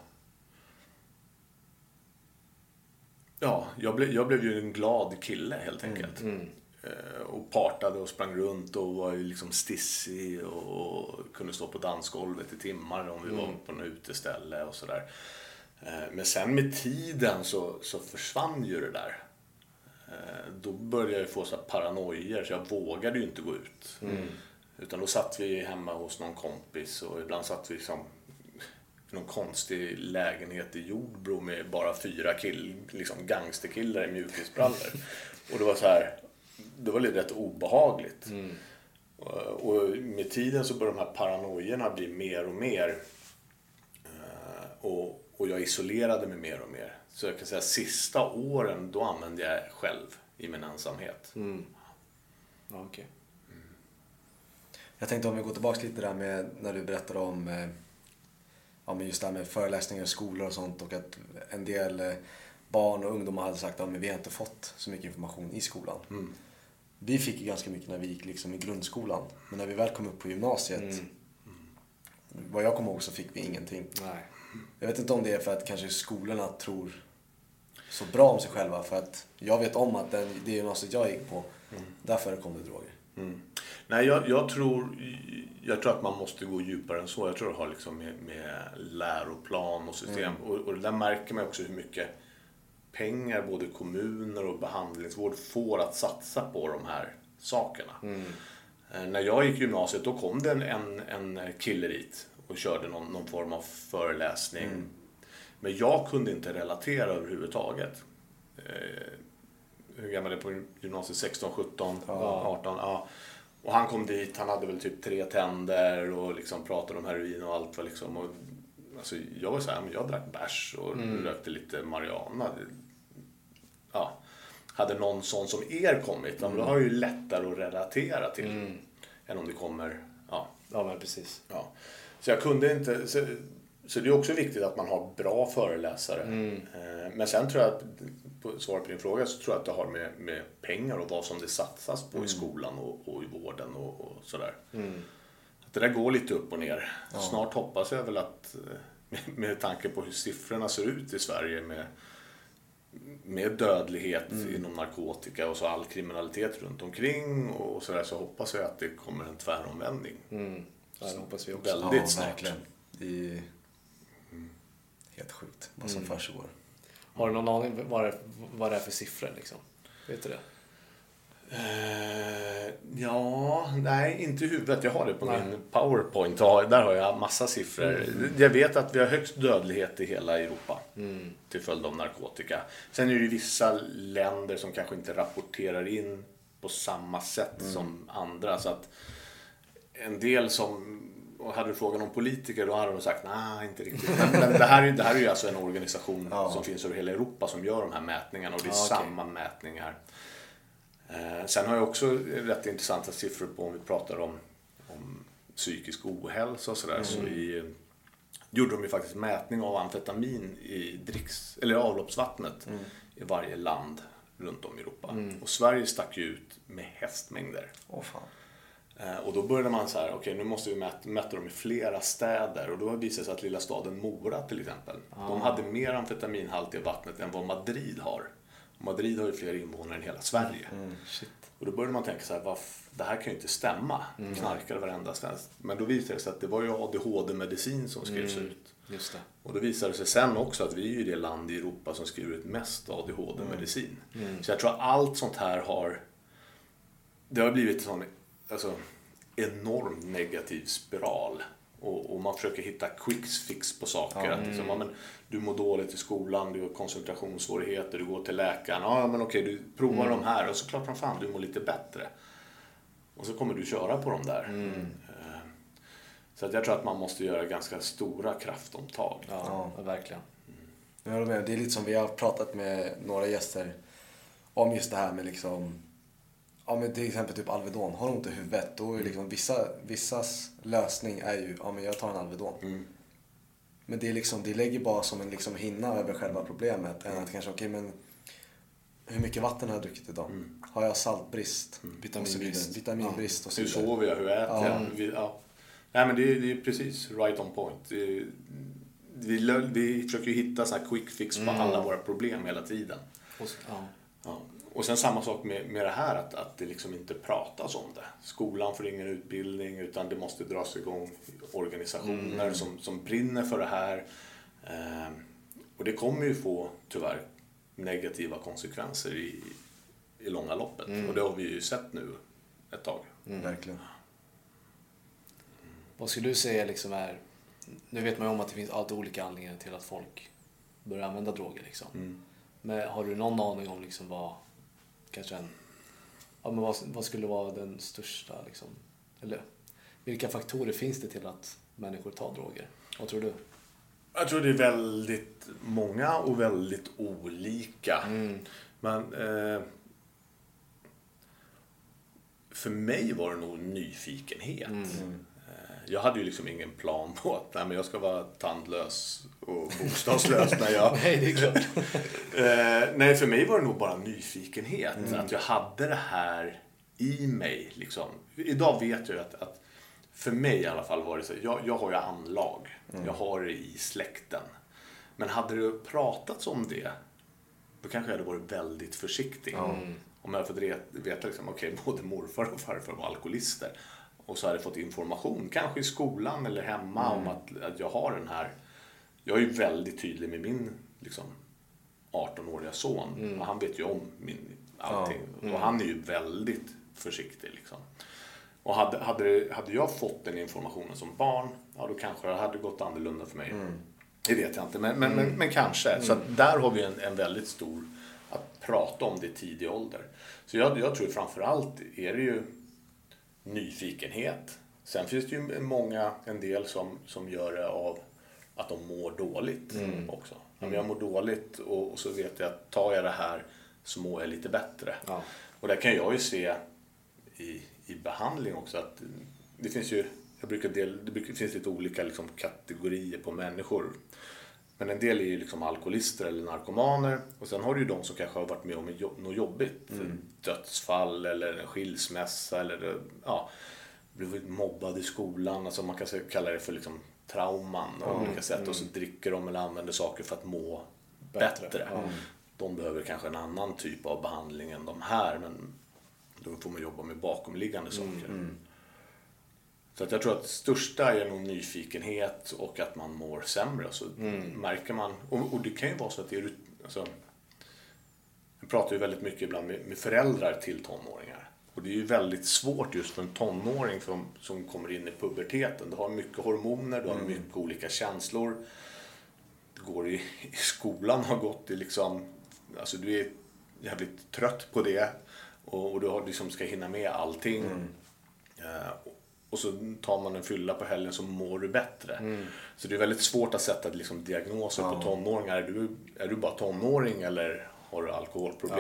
Ja, jag, blev jag blev ju en glad kille helt enkelt. Mm. Eh, och partade och sprang runt och var ju liksom stissig och, och kunde stå på dansgolvet i timmar om vi var på något uteställe och sådär. Eh, men sen med tiden så, så försvann ju det där. Eh, då började jag få så här paranoior så jag vågade ju inte gå ut. Utan då satt vi hemma hos någon kompis och ibland satt vi liksom i någon konstig lägenhet i Jordbro med bara fyra kill, liksom gangsterkillar i mjukisbrallor. Och det var så här, det var lite rätt obehagligt. Och- Och med tiden så började de här paranoierna bli mer och mer. Eh, Och, och jag isolerade mig mer och mer. Så jag kan säga sista åren, då använde jag själv i min ensamhet. Mm. Ja, okej. Jag tänkte om vi går tillbaka lite där med när du berättade om eh, ja, men just det här med föreläsningar i skolor och sånt och att en del eh, barn och ungdomar hade sagt att vi har inte fått så mycket information i skolan. Mm. Vi fick ju ganska mycket när vi gick liksom i grundskolan. Men när vi väl kom upp på gymnasiet, Mm. vad jag kommer ihåg så fick vi ingenting. Nej. Jag vet inte om det är för att kanske skolorna tror så bra om sig själva. För att jag vet om att den, det gymnasiet jag gick på, där förekom det droger. Mm. Nej, jag, jag, tror, jag tror att man måste gå djupare än så. Jag tror det har liksom med, med läroplan och system. Och, och det där märker man också hur mycket pengar både kommuner och behandlingsvård får att satsa på de här sakerna. Eh, När jag gick gymnasiet då kom det en, en, en kille dit och körde någon, någon form av föreläsning. Men jag kunde inte relatera överhuvudtaget. Eh, hur gammal är på gymnasiet? 16, 17, 18? Ja. Och han kom dit, han hade väl typ tre tänder och liksom pratade om heroin och allt. Liksom. Och, alltså, jag var så här, men jag drack bärs och rökte lite marijuana. Ja. Hade någon sån som er kommit, ja, men då har jag ju lättare att relatera till. Än om det kommer, ja, Ja, men precis. Ja. Så jag kunde inte... Så, så det är också viktigt att man har bra föreläsare. Eh, Men sen tror jag att, på svaret på din fråga, så tror jag att det har med, med pengar och vad som det satsas på i skolan och, och i vården och, och sådär. Att det där går lite upp och ner. Snart hoppas jag väl att, eh, med, med tanke på hur siffrorna ser ut i Sverige med, med dödlighet inom narkotika och så all kriminalitet runt omkring och sådär så hoppas jag att det kommer en tväromvändning. Mm. Ja, det hoppas vi också. Väldigt ja, snart. verkligen. Helt sjukt vad som försiggår. Har du någon aning vad det, vad det är för siffror liksom? Vet du det? Eh, ja, nej, inte i huvudet. Jag har det på Nej. Mm. min powerpoint. Där har jag massa siffror. Jag vet att vi har högst dödlighet i hela Europa Mm. till följd av narkotika. Sen är det ju vissa länder som kanske inte rapporterar in på samma sätt Mm. som andra. Så att en del som och hade du frågan om politiker då hade de sagt nej, inte riktigt. Men, det, här är, det här är ju alltså en organisation Ja. som finns över hela Europa som gör de här mätningarna och det är Ja, samma mätningar. Eh, sen har jag också rätt intressanta siffror på om vi pratar om, om psykisk ohälsa och sådär. Så i, gjorde de ju faktiskt mätning av amfetamin i dricks, eller avloppsvattnet i varje land runt om i Europa. Och Sverige stack ju ut med hästmängder. Åh fan. Eh, Och då började man så här, okej nu måste vi mäta, mäta dem i flera städer. Och då visade det sig att lilla staden Mora till exempel, de hade mer amfetaminhalt i vattnet än vad Madrid har. Madrid har ju fler invånare än hela Sverige. Shit. Och då började man tänka så här, vad f- det här kan ju inte stämma. Knarkar varenda svensk. Men då visade det sig att det var ju ADHD-medicin som skrevs ut. Just det. Och då visade det sig sen också att vi är ju det land i Europa som skriver ut mest ADHD-medicin. Så jag tror att allt sånt här har... Det har blivit en sån alltså, enorm negativ spiral. Och, och man försöker hitta quick fix på saker. Att liksom, ja, men, du mår dåligt i skolan, du har koncentrationssvårigheter, du går till läkaren. Ja, men okej, du provar de här och så klart som fan du mår lite bättre. Och så kommer du köra på de där. Eh, Så att jag tror att man måste göra ganska stora kraftomtag. Ja, ja. verkligen. Jag håller med. Det är lite som vi har pratat med några gäster om just det här med liksom Ja men till exempel typ Alvedon. Har du ont i huvudet då är liksom vissa, vissas lösning är ju ja men jag tar en Alvedon. Mm. Men det är liksom, det lägger bara som en liksom hinna över själva problemet. Än att kanske, okej men hur mycket vatten har jag druckit idag? Har jag saltbrist? Vidare. Vitaminbrist. Vitaminbrist och så Hur vidare. sover jag? Hur äter Ja. jag? Vi, ja. Nej, men det, är- det är precis right on point. Är- vi, vi försöker ju hitta så här quick fix på alla våra problem hela tiden. Och, så- ja. Och sen samma sak med, med det här att, att det liksom inte pratas om det. Skolan får ingen utbildning utan det måste dras igång organisationer som, som brinner för det här. Eh, och det kommer ju få tyvärr negativa konsekvenser i, i långa loppet. Och det har vi ju sett nu ett tag. Verkligen. Vad skulle du säga liksom är... Nu vet man ju om att det finns alltid olika anledningar till att folk börjar använda droger. Liksom. Mm. Men har du någon aning om liksom vad... Kanske en... Ja, men vad, vad skulle vara den största liksom... Eller vilka faktorer finns det till att människor tar droger? Vad tror du? Jag tror det är väldigt många och väldigt olika. Men eh, för mig var det nog nyfikenhet. Eh, jag hade ju liksom ingen plan på att nej, men jag ska vara tandlös och bostadslös när jag... Nej, det är klart. Eh, nej, för mig var det nog bara nyfikenhet. Mm. Att jag hade det här i mig. Liksom. Idag vet jag att, att för mig i alla fall var det så. Jag, jag har ju anlag. Mm. Jag har det i släkten. Men hade det pratats om det, då kanske jag hade varit väldigt försiktig. Om jag hade fått veta liksom, okej, både morfar och farfar var alkoholister. Och så hade jag fått information, kanske i skolan eller hemma, om att, att jag har den här. Jag är ju väldigt tydlig med min liksom, 18-åriga son. Och han vet ju om min, allting. Och han är ju väldigt försiktig. Liksom. Och hade, hade, hade jag fått den informationen som barn, ja då kanske det hade gått annorlunda för mig. Det vet jag inte, men, men, men, men kanske. Så att där har vi en, en väldigt stor, att prata om det i tidig ålder. Så jag, jag tror framförallt är det ju nyfikenhet. Sen finns det ju många, en del som, som gör det av att de mår dåligt också. Om jag mår dåligt och, och så vet jag att tar jag det här så mår jag lite bättre. Ja. Och där kan jag ju se i, i behandling också att det finns ju, jag brukar del, det brukar, finns lite olika liksom kategorier på människor. Men en del är ju liksom alkoholister eller narkomaner och sen har du ju de som kanske har varit med om något jobbigt. Dödsfall eller en skilsmässa eller ja, blivit mobbad i skolan. Alltså man kan kalla det för liksom trauman på olika sätt. Och så dricker de eller använder saker för att må Bättre. bättre. De behöver kanske en annan typ av behandling än de här. Men då får man jobba med bakomliggande saker. Så att jag tror att största är nog nyfikenhet och att man mår sämre. Så märker man, och, och det kan ju vara så att det är, alltså, jag pratar ju väldigt mycket ibland med, med föräldrar till tonåringar. Och det är ju väldigt svårt just för en tonåring som, som kommer in i puberteten. Du har mycket hormoner, du har mycket olika känslor. Du går i, i skolan, har gått i liksom, alltså du är jävligt trött på det. Och, och du har, liksom ska hinna med allting. Eh, och så tar man en fylla på helgen så mår du bättre. Så det är väldigt svårt att sätta liksom, diagnoser på tonåringar. Är du, är du bara tonåring eller har du alkoholproblem?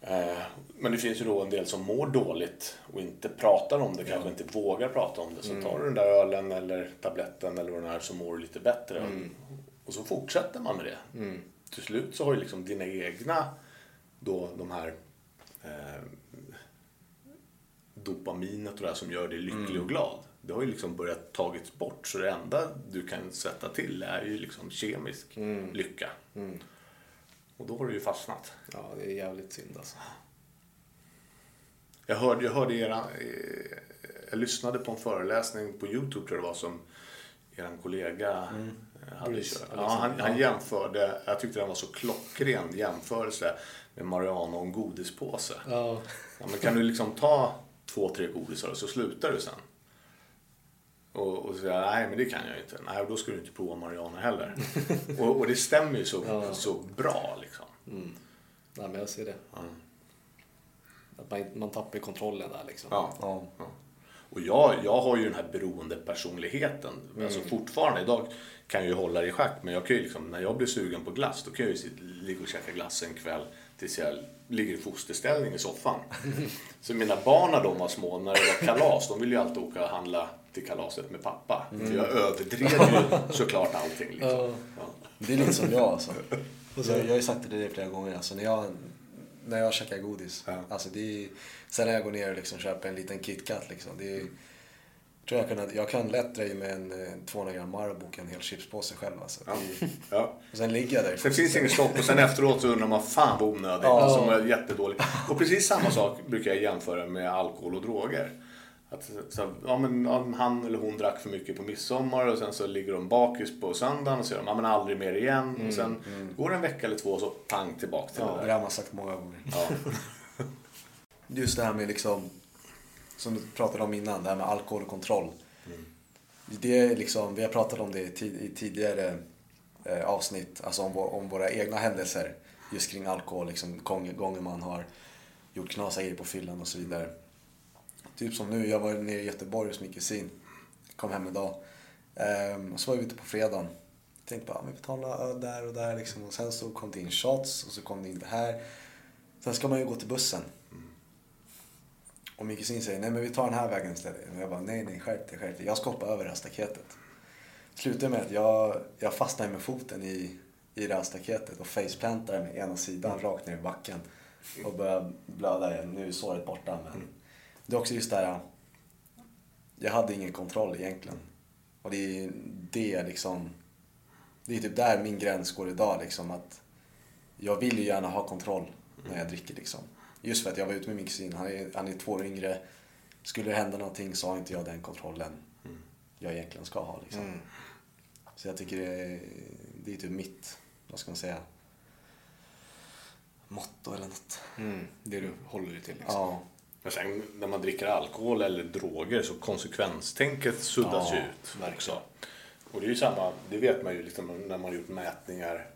Eh, Men det finns ju då en del som mår dåligt och inte pratar om det, kanske inte vågar prata om det. Så tar du den där ölen eller tabletten eller vad det är så mår du lite bättre. Och så fortsätter man med det. Till slut så har ju liksom dina egna, då de här eh, dopaminet och det här som gör dig lycklig och glad. Det har ju liksom börjat tagits bort. Så det enda du kan sätta till är ju liksom kemisk lycka. Och då har du ju fastnat. Ja, det är jävligt synd alltså. Jag hörde, jag hörde era, eh, jag lyssnade på en föreläsning på Youtube tror jag det var som er kollega eh, hade Bruce kört. Ja, han, han jämförde, jag tyckte den var så klockren jämförelse med Mariana och en godispåse. Ja. Ja, men kan du liksom ta två, tre godisar och så slutar du sen? Och, och säga, nej men det kan jag inte. Nej, då ska du inte prova Mariana heller. och, och det stämmer ju så, så bra liksom. Nej, men jag ser det. Att man, man tappar kontrollen där liksom. Ja. Ja. Ja. Och jag, jag har ju den här beroende personligheten. Alltså fortfarande idag kan jag ju hålla det i schack. Men jag kan ju liksom, när jag blir sugen på glass då kan jag ju ligga och käka glass en kväll tills jag ligger i fosterställning i soffan. Så mina barn när de var små, när det var kalas, de ville ju alltid åka och handla till kalaset med pappa. För jag överdrev ju såklart allting. Liksom. Ja. Det är lite som jag alltså. Jag, jag har ju sagt det till dig flera gånger. Alltså, när, jag, när jag käkar godis. Ja. Alltså, det är, sen när jag går ner och liksom köper en liten KitKat. Liksom, det är, tror jag, kan, jag kan lätt dra i mig en eh, 200 gram Marabou och en hel chipspåse själv. Alltså. Ja. Det Ja. och sen ligger jag där. Sen finns det inget stopp och sen efteråt så undrar man fan vad onödigt. Ja. Som är jättedåligt. Och precis samma sak brukar jag jämföra med alkohol och droger. Att, så, ja, men, han eller hon drack för mycket på midsommar och sen så ligger de bakis på söndagen och säger de, ja, men aldrig mer igen. Och sen går det en vecka eller två och så pang tillbaka till Ja, det det där. har man sagt många gånger. Ja. Just det här med liksom, som du pratade om innan, det här med alkohol och kontroll. Det är liksom, vi har pratat om det i, tid, i tidigare eh, avsnitt, alltså om, om våra egna händelser just kring alkohol, liksom, gånger, man har gjort grejer på fyllan och så vidare. Typ som nu, jag var nere i Göteborg hos min kusin, kom hem idag. Ehm, och så var vi ute på fredagen. Tänkte bara, vi några öl där och där liksom. Och sen så kom det in shots och så kom det in det här. Sen ska man ju gå till bussen. Och min kusin säger, nej men vi tar den här vägen istället. Och jag bara, nej nej skärp dig, skärp dig. Jag ska hoppa över det här staketet. Slutade med att jag, jag fastnade med foten i, i det här staketet och faceplantade med ena sidan rakt ner i backen. Och började blöda igen. Nu är såret borta men det är också just det här, jag hade ingen kontroll egentligen. Och det är det liksom, det är typ där min gräns går idag liksom att jag vill ju gärna ha kontroll när jag dricker liksom. Just för att jag var ute med min kusin, han är, han är två år yngre. Skulle det hända någonting så har inte jag den kontrollen jag egentligen ska ha liksom. Mm. Så jag tycker det är, det är typ mitt, vad ska man säga, motto eller något. Mm. Det du håller dig till liksom. Ja, Men sen när man dricker alkohol eller droger så konsekvenstänket suddas Ja, ju ut verkligen. också. Och det är ju samma, det vet man ju liksom när man har gjort mätningar.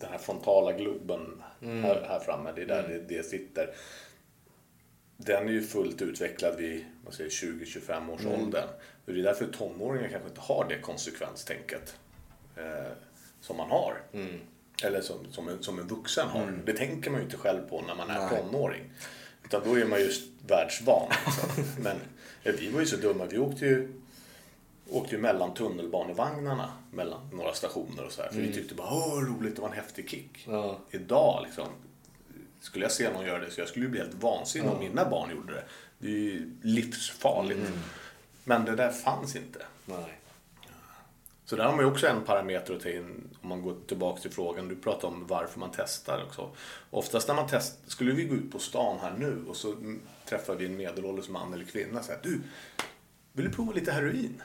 Den här frontala globen Mm. här, här framme, det är där det, det sitter. Den är ju fullt utvecklad vid vad säger, 20-25 års Mm. åldern. Och det är därför tonåringar kanske inte har det konsekvenstänket eh, som man har. Mm. Eller som, som, en, som en vuxen har. Det tänker man ju inte själv på när man är Nej. tonåring. Utan då är man just världsvan. Liksom. Men ja, vi var ju så dumma. Vi åkte ju, åkte ju mellan tunnelbanevagnarna mellan några stationer och så här. För vi tyckte bara åh roligt, det var en häftig kick. Ja. Idag liksom, skulle jag se någon göra det så jag skulle bli helt vansinnig om mina barn gjorde det. Det är ju livsfarligt. Men det där fanns inte. Nej. Så där har man ju också en parameter att ta in om man går tillbaka till frågan. Du pratade om varför man testar också. Oftast när man testar, skulle vi gå ut på stan här nu och så mm, träffar vi en medelålders man eller kvinna. Så här, du, vill du prova lite heroin?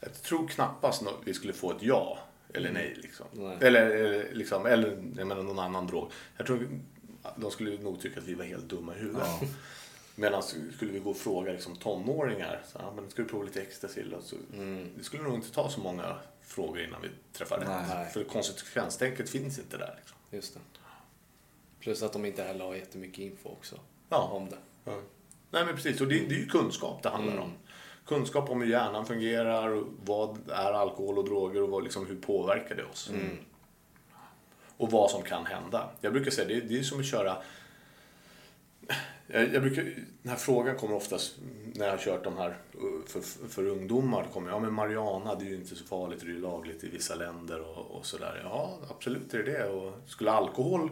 Jag tror knappast vi skulle få ett ja eller nej. Liksom. Nej. Eller, eller, liksom, eller jag menar, någon annan drog. Jag tror de skulle nog tycka att vi var helt dumma i huvudet. Medan skulle vi gå och fråga liksom, tonåringar, så, ja, men ska du prova lite ecstasy? Så, Det skulle nog inte ta så många frågor innan vi träffar rätt. För konsekvenstänket finns inte där. Liksom. Just det. Plus att de inte heller har jättemycket info också Ja. om det. Nej men precis, och det, det är ju kunskap det handlar om. Kunskap om hur hjärnan fungerar, och vad är alkohol och droger och vad, liksom, hur påverkar det oss. Och vad som kan hända. Jag brukar säga det, det är som att köra jag, jag brukar, den här frågan kommer oftast när jag har kört de här uh, för, för ungdomar. Det kommer, ja men Mariana det är ju inte så farligt, det är ju lagligt i vissa länder och, och sådär. Ja absolut är det det. Och skulle alkohol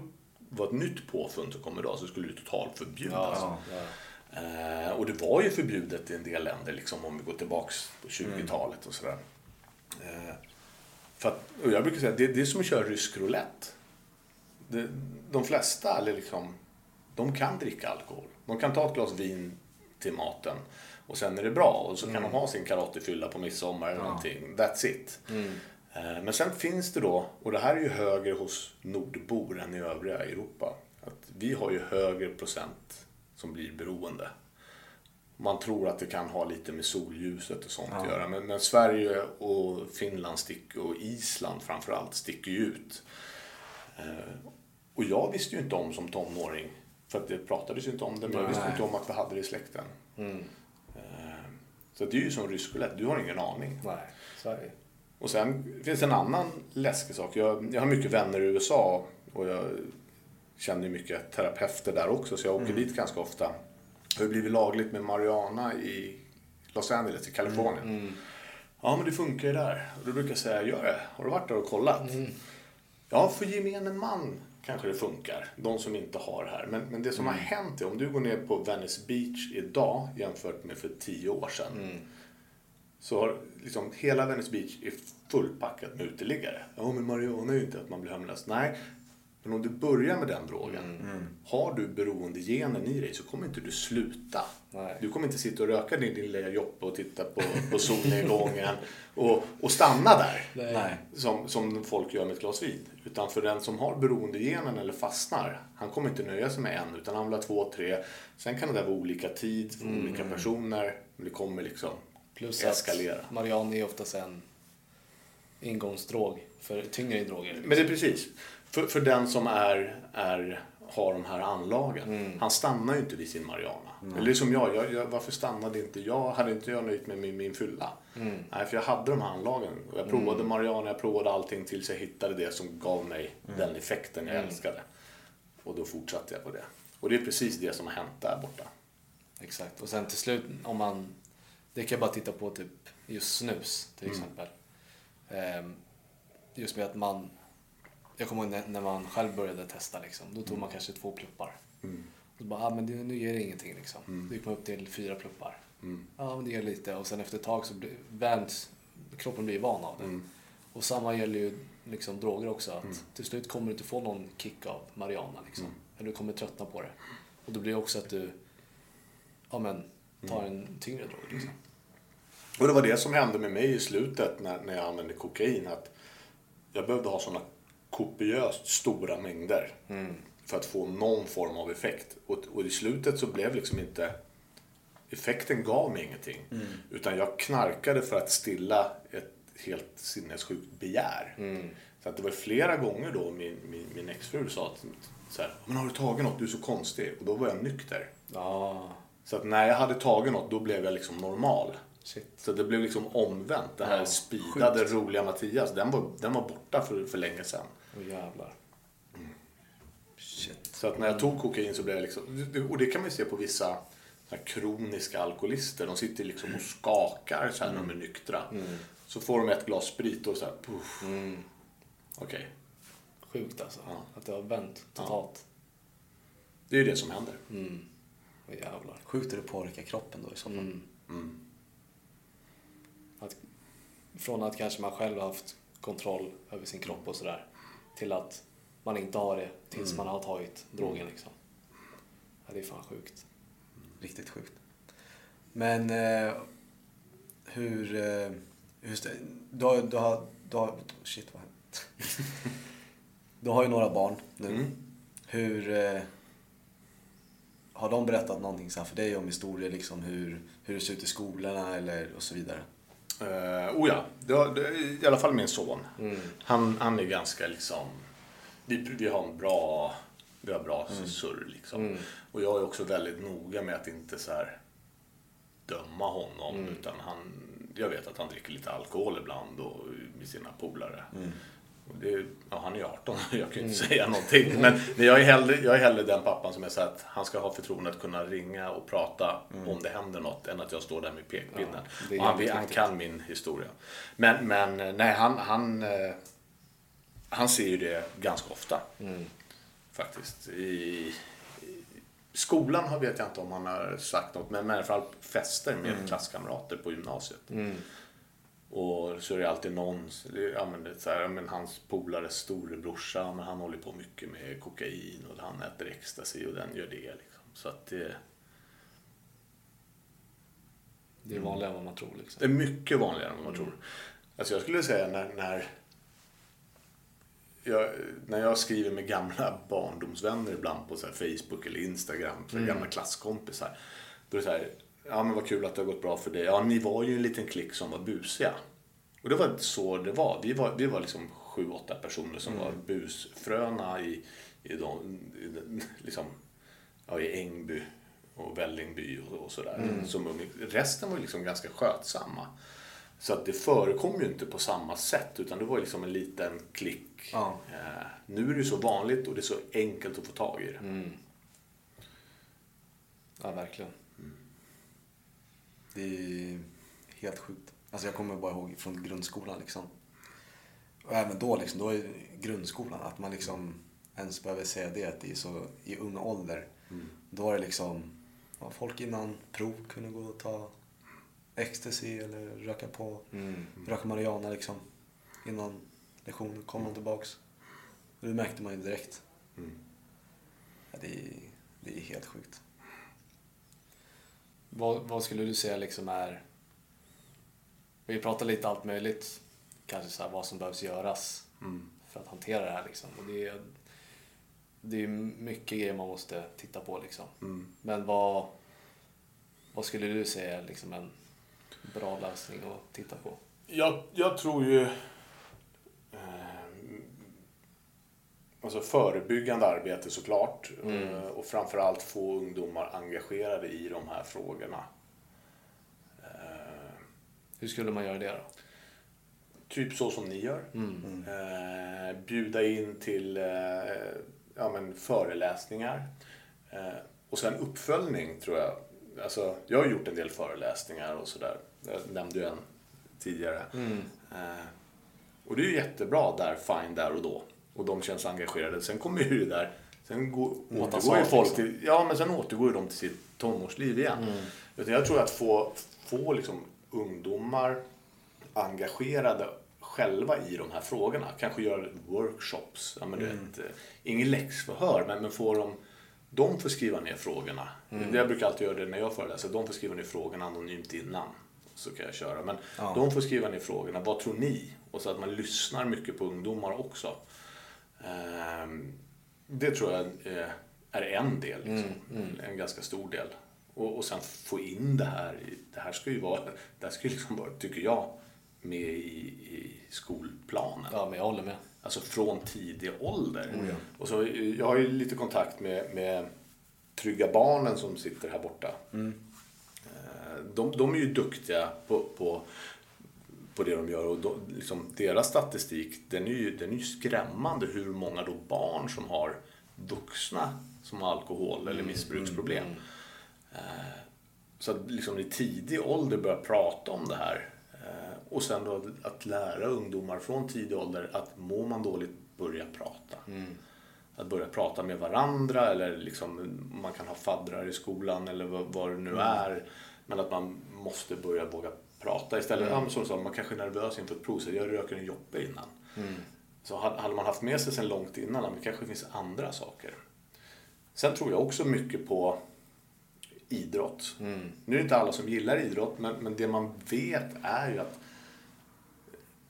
vara ett nytt påfund som kom idag så skulle det totalt förbjudas. Ja, ja. Eh, och det var ju förbjudet i en del länder, liksom, om vi går tillbaks på 20-talet och sådär. Eh, för att, och jag brukar säga att det, det är som att köra rysk roulette. Det, de flesta, eller liksom, de kan dricka alkohol. De kan ta ett glas vin till maten och sen är det bra. Och så kan de ha sin karottifylla på midsommar eller någonting. That's it. Eh, Men sen finns det då, och det här är ju högre hos nordbor än i övriga Europa. Att vi har ju högre procent som blir beroende. Man tror att det kan ha lite med solljuset och sånt att göra. Men, men Sverige och Finland sticker, och Island framförallt sticker ju ut. Eh, Och jag visste ju inte om som tonåring, för att det pratades ju inte om det, men jag visste Nej. inte om att vi hade det i släkten. Eh, Så det är ju som rysk roulette, du har ingen aning. Nej, det Och sen finns en annan läskig sak. Jag, jag har mycket vänner i USA och jag känner mycket terapeuter där också så jag åker dit ganska ofta. Det har blivit lagligt med marijuana i Los Angeles i Kalifornien. Ja men det funkar ju där. Och då brukar jag säga, gör det? Har du varit där och kollat? Ja, för gemene man kanske det funkar. De som inte har det här. Men, men det som har hänt är, om du går ner på Venice Beach idag jämfört med för tio år sedan. Så har liksom hela Venice Beach är fullpackat med uteliggare. Ja, men marijuana är ju inte att man blir hemlös. Nej, men om du börjar med den drogen. Har du beroendegenen i dig så kommer inte du sluta. Nej. Du kommer inte sitta och röka din lilla joppe och titta på, på solnedgången och, och stanna där. Nej. Som, som folk gör med ett glas vin. Utan för den som har beroendegenen eller fastnar, han kommer inte nöja sig med en utan han vill ha två, tre. Sen kan det där vara olika tid för olika personer. Men det kommer liksom Plus eskalera. att marijuana är oftast en ingångsdrog för tyngre droger. Men det är precis. För, för den som är, är, har de här anlagen. Han stannar ju inte vid sin marijuana. Eller som jag, jag, jag, varför stannade inte jag? Hade inte jag nöjt mig med min, min fylla? Nej, för jag hade de här anlagen. Och jag provade marijuana, jag provade allting tills jag hittade det som gav mig den effekten jag älskade. Och då fortsatte jag på det. Och det är precis det som har hänt där borta. Exakt. Och sen till slut om man... Det kan jag bara titta på typ just snus till exempel. Ehm, just med att man... Jag kommer ihåg när, man själv började testa liksom. Då tog man kanske två pluppar. Och så bara, ah, men det, nu ger det ingenting liksom. Då gick man upp till fyra pluppar. Ja, men det ger lite. Och sen efter ett tag så blir, vänds, kroppen blir van av det. Och samma gäller ju liksom droger också. Att Till slut kommer du inte få någon kick av marijuana. Liksom. Eller du kommer tröttna på det. Och då blir det också att du ja, men, tar en tyngre drog. Liksom. Och det var det som hände med mig i slutet när, när jag använde kokain. Att jag behövde ha sådana kopiöst stora mängder för att få någon form av effekt. Och, och i slutet så blev liksom inte... Effekten gav mig ingenting. Utan jag knarkade för att stilla ett helt sinnessjukt begär. Så att det var flera gånger då min, min, min exfru sa att så här, men har du tagit något? Du är så konstig. Och då var jag nykter. Ja, Så att när jag hade tagit något då blev jag liksom normal. shit. Så det blev liksom omvänt. Det här Ja, speedade, roliga Mattias, den var, den var borta för, för länge sedan. Åh jävlar. Shit. Så att när jag tog kokain så blev jag liksom... Och det kan man ju se på vissa kroniska alkoholister. De sitter liksom och skakar så här när de är nyktra. Så får de ett glas sprit och så här... Puff. Okej, Sjukt alltså. Ja. Att det har vänt totalt. det är ju det som händer. Åh jävlar. Sjukt hur det påverkar kroppen då i så fall. Att, från att kanske man själv har haft kontroll över sin kropp och sådär. Till att man inte har det tills man har tagit drogen liksom. Ja, det är fan sjukt. Riktigt sjukt. Men eh, hur... Eh, hur stä- du har, du har, du har... Shit vad? Du har ju några barn nu. Hur... Eh, har de berättat någonting så för dig om historier, liksom hur, hur det ser ut i skolorna eller och så vidare? Uh, oh ja, det har, det, i alla fall min son. Han, han är ganska liksom... Vi, vi har en bra, vi har bra surr liksom. Och jag är också väldigt noga med att inte så här döma honom. Utan han, jag vet att han dricker lite alkohol ibland och med sina polare. Det, ja, han är ju 18, jag kan ju inte säga någonting. Men, jag, är hellre, jag är hellre den pappan som är så att han ska ha förtroende att kunna ringa och prata om det händer något än att jag står där med pekpinnen. Ja, är och han, han kan min historia. Men, men nej, han, han, eh, han ser ju det ganska ofta. Faktiskt. I, I skolan har- vet jag inte om han har sagt något, men i alla fall fester med klasskamrater på gymnasiet. Och så är det alltid någon, ja men det så här, ja, men hans polares storebrorsa, ja, men han håller på mycket med kokain och han äter ecstasy och den gör det. Liksom. Så att det, Det är vanligare än vad man tror liksom. det är mycket vanligare än vad man tror. Alltså jag skulle säga när, när, jag, när jag skriver med gamla barndomsvänner ibland på så Facebook eller Instagram, för gamla klasskompisar. Då är det så här, ja men vad kul att det har gått bra för dig. Ja, ni var ju en liten klick som var busiga. Och det var så det var. Vi var, vi var liksom sju, åtta personer som var busfröna i, i, de, i, den- liksom, ja, i Ängby och Vällingby och, och sådär. Som ung. Resten var liksom ganska skötsamma. Så att det förekom ju inte på samma sätt utan det var liksom en liten klick. Ja. Eh, nu är det ju så vanligt och det är så enkelt att få tag i det. Ja, verkligen. Det är helt sjukt. Alltså jag kommer bara ihåg från grundskolan liksom. Och även då liksom, då är grundskolan, att man liksom ens behöver säga det att det är så i ung ålder. Då var det liksom, ja, folk innan prov kunde gå och ta ecstasy eller röka på, röka marijuana liksom. Innan lektion kom de tillbaks. Och det märkte man ju direkt. Ja, det, är, det är helt sjukt. Vad, vad skulle du säga liksom är... Vi pratar lite allt möjligt. Kanske så här vad som behövs göras för att hantera det här liksom. Och det är, det är mycket grejer man måste titta på liksom. Men vad, vad skulle du säga är liksom en bra lösning att titta på? Jag, jag tror ju... Eh, alltså förebyggande arbete såklart. Eh, och framförallt få ungdomar engagerade i de här frågorna. Eh, Hur skulle man göra det då? typ så som ni gör. Eh, bjuda in till ja, men föreläsningar. Och sen uppföljning tror jag alltså, jag har gjort en del föreläsningar och sådär. Jag nämnde ju en tidigare. Eh, och det är ju jättebra där, fine där och då. Och de känns engagerade. Sen kommer ju det där, sen går, återgår ju folk liksom. till, ja men sen återgår ju de till sitt tonårsliv igen. Utan jag tror att få, få liksom ungdomar engagerade själva i de här frågorna. Kanske göra workshops. Ja, men du vet, eh, ingen läxförhör, men, men få dem de får skriva ner frågorna. Det jag brukar alltid göra det när jag föreläser. De får skriva ner frågorna anonymt innan. Så kan jag köra. Men de får skriva ner frågorna. Vad tror ni? Och så att man lyssnar mycket på ungdomar också. Ehm, Det tror jag är- är en del. Liksom. En ganska stor del. Och, och sen få in det här. Det här ska ju vara, det här ska ju liksom vara, tycker jag, med i, i skolplanen. Ja, men jag håller med. Alltså från tidig ålder. Och så, eh, jag har ju lite kontakt med, med Trygga Barnen som sitter här borta. Eh, De, de är ju duktiga på, på, på det de gör och de, liksom, deras statistik den är, ju, den är ju skrämmande hur många då barn som har vuxna som har alkohol eller missbruksproblem. Eh, Så att liksom i tidig ålder börja prata om det här. Eh, Och sen då att lära ungdomar från tidig ålder att mår man dåligt, börja prata. Att börja prata med varandra eller liksom, man kan ha faddrar i skolan eller vad, vad det nu är. Men att man måste börja våga prata istället. Men som sa, man kanske är nervös inför ett prov, så jag röker en joppe innan. Så hade man haft med sig sen långt innan, men det kanske finns andra saker. Sen tror jag också mycket på idrott. Nu är det inte alla som gillar idrott, men, men det man vet är ju att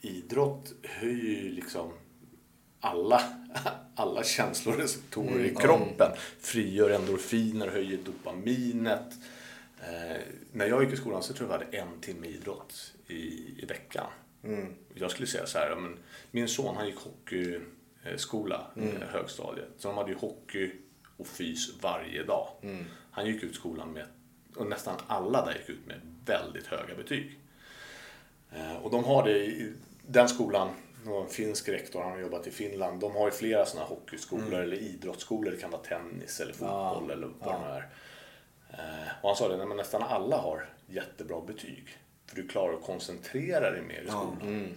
idrott höjer ju liksom alla, alla känsloreceptorer i kroppen. Frigör endorfiner, höjer dopaminet. Eh, när jag gick i skolan så tror jag vi hade en timme idrott i, i veckan. Jag skulle säga så här, ja, men min son han gick hockeyskola, eh, högstadiet. Så de hade ju hockey och fys varje dag. Han gick ut skolan med, och nästan alla där gick ut med väldigt höga betyg. Eh, Och de har det i den skolan, en finsk rektor, han har jobbat i Finland. De har ju flera sådana hockeyskolor eller idrottsskolor. Det kan vara tennis eller fotboll eller vad det nu är. Eh, Och han sa det, men nästan alla har jättebra betyg. För du klarar att koncentrera dig mer i skolan.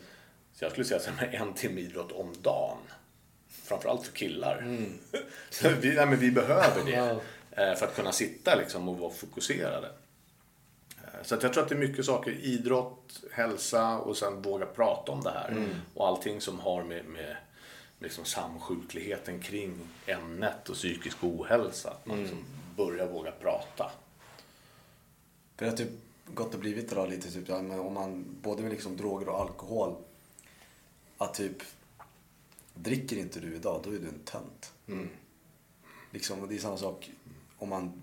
Så jag skulle säga med en timme idrott om dagen. Framförallt för killar. vi, nej, men vi behöver det. Eh, För att kunna sitta liksom och vara fokuserade. Eh, Så att jag tror att det är mycket saker. Idrott, hälsa och sen våga prata om det här. Och allting som har med, med, med liksom samsjukligheten kring ämnet och psykisk ohälsa. Att man liksom börjar våga prata. För det har typ gått och blivit idag lite typ, om man både med liksom droger och alkohol. Att typ, dricker inte du idag, då är du en tönt. Liksom, och det är samma sak om man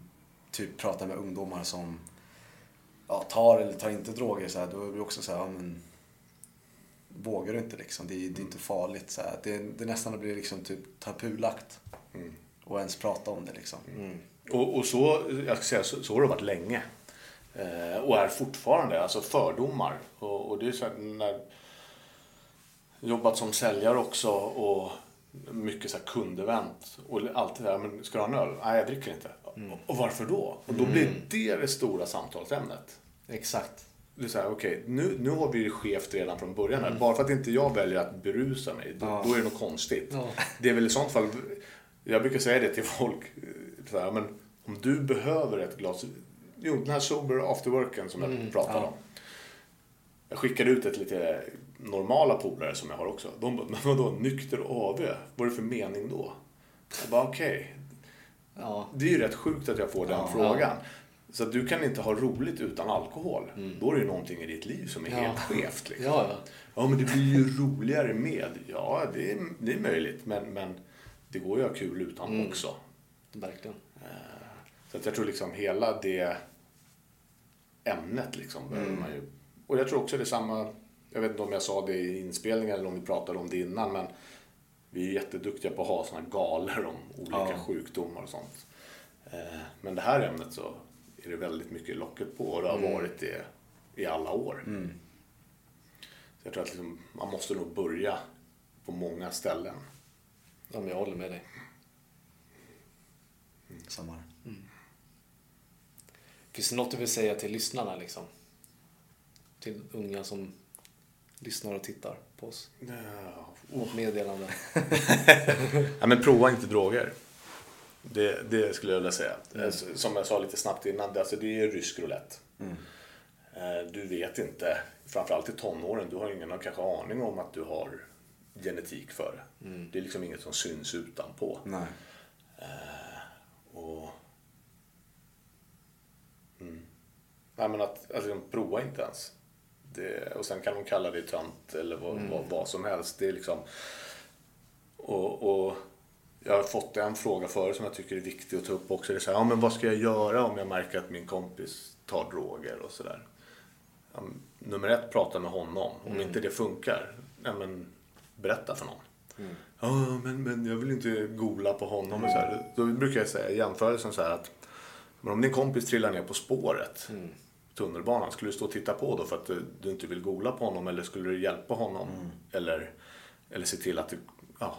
typ pratar med ungdomar som ja, tar eller tar inte droger, så här, då är det också så här, ja, men vågar du inte liksom, det är, det är inte farligt. Så här. Det, det nästan blir liksom typ tabulagt. Och ens prata om det liksom. Och, och så, jag ska säga, så, så har det varit länge. Eh, och är fortfarande, alltså fördomar. Och, och det är så här, när jobbat som säljare också och mycket så här kundevent. Och alltid där, men ska du ha en öl? Nej, jag dricker inte. Och varför då? Och då blir det det stora samtalsämnet. Exakt. Det är så här, okej, nu, nu har vi det skevt redan från början här. Bara för att inte jag väljer att berusa mig, då, då är det något konstigt. Ja. Det är väl i sånt fall, jag brukar säga det till folk, så här, men om du behöver ett glas, jo den här sober afterworken som jag pratade om. Jag skickade ut ett lite normala polare som jag har också. De bara, men vadå, nykter AV? Vad är det för mening då? Jag bara, okej, Ja. det är ju rätt sjukt att jag får den frågan. Så att du kan inte ha roligt utan alkohol. Då är det ju någonting i ditt liv som är Mm. Ja. helt skevt. Liksom. Ja, ja. Ja, men det blir ju roligare med. Ja, det är, det är möjligt. Men, men det går ju att ha kul utan Mm. också. Verkligen. Så att jag tror liksom hela det ämnet liksom behöver Mm. man ju. Och jag tror också det är samma, jag vet inte om jag sa det i inspelningen eller om vi pratade om det innan, men vi är jätteduktiga på att ha såna galor om olika Ja. sjukdomar och sånt. Eh, Men det här ämnet så är det väldigt mycket locket på och det har Mm. varit det i alla år. Så jag tror att liksom, man måste nog börja på många ställen. Ja, men jag håller med dig. Samma här. Finns det något du vill säga till lyssnarna liksom? Till unga som lyssnar och tittar på oss. Ja, Något meddelande. Ja, men prova inte droger. Det, det skulle jag vilja säga. Eh, Som jag sa lite snabbt innan, det, alltså det är rysk roulette. Eh, Du vet inte, framförallt i tonåren, du har ingen kanske aning om att du har genetik för det. Det är liksom inget som syns utanpå. Nej. Och, mm. Nej men att, alltså de prova inte ens. Det, och sen kan de kalla det tönt eller vad, vad, vad som helst. Det är liksom, och, och jag har fått en fråga förut som jag tycker är viktig att ta upp också. Det är så här, ja, men vad ska jag göra om jag märker att min kompis tar droger och sådär. Ja, nummer ett, prata med honom. Om inte det funkar, ja, men berätta för någon. Ja, men, men jag vill inte gola på honom. Och så här. Då brukar jag säga jämförelsen så här att men om din kompis trillar ner på spåret, tunnelbanan, skulle du stå och titta på då för att du, du inte vill gola på honom eller skulle du hjälpa honom? Eller, eller se till att du, ja,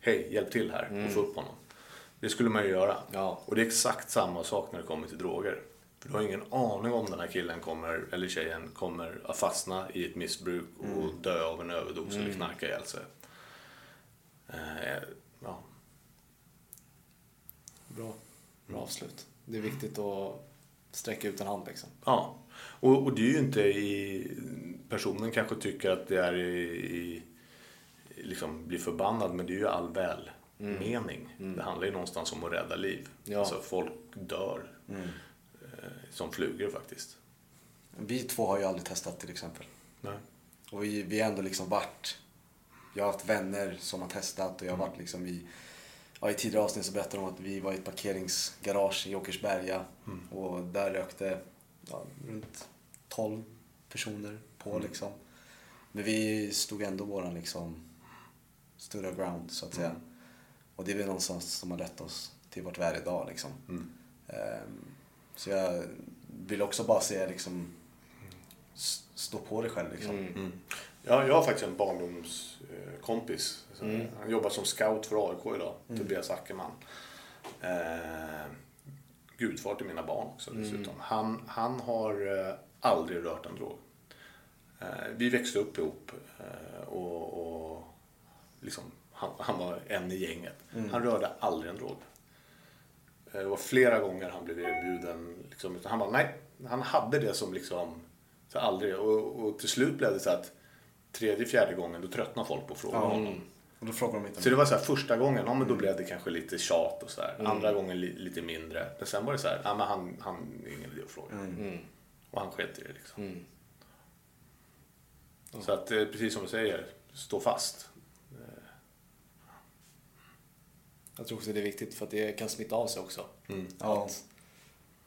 hej, hjälp till här och få upp honom. Det skulle man ju göra. Ja. Och det är exakt samma sak när det kommer till droger. För du har ingen aning om den här killen kommer, eller tjejen kommer att fastna i ett missbruk och dö av en överdos eller knarka ihjäl sig. Eh, ja. Bra. Bra avslut. Det är viktigt att sträcka ut en hand liksom. Ja, och, och det är ju inte i... Personen kanske tycker att det är i... i liksom blir förbannad, men det är ju all välmening. Det handlar ju någonstans om att rädda liv. Ja. Alltså folk dör eh, som flugor faktiskt. Vi två har ju aldrig testat till exempel. Nej. Och vi, vi har ändå liksom varit... Jag har haft vänner som har testat och jag har varit liksom i... Ja, I tidigare avsnitt så berättade de om att vi var i ett parkeringsgarage i Åkersberga och där rökte ja, runt 12 personer på liksom. Men vi stod ändå våran liksom stood our ground så att säga. Och det är väl någonstans som har lett oss till vart vi är idag liksom. Ehm, så jag vill också bara säga liksom stå på dig själv liksom. Mm. Ja, jag har faktiskt en barndomskompis. Mm. Han jobbar som scout för AIK idag, Tobias Ackerman. Eh, gudfar till mina barn också dessutom. Han, han har eh, aldrig rört en drog. Eh, vi växte upp ihop eh, och, och liksom, han, han var en i gänget. Han rörde aldrig en drog. Eh, Det var flera gånger han blev erbjuden. Liksom, han bara, nej. Han hade det som liksom, så aldrig. Och, och till slut blev det så att tredje, fjärde gången då tröttnade folk på att fråga honom. Och då frågar de inte Så det var så här första gången, ja men då blev det kanske lite tjat och så här. Andra gången li, lite mindre. Men sen var det så här, ja men han, han är ingen idé att fråga. Och han sket i det liksom. Så att eh, precis som du säger, stå fast. Jag tror också det är viktigt för att det kan smitta av sig också. Ja. Att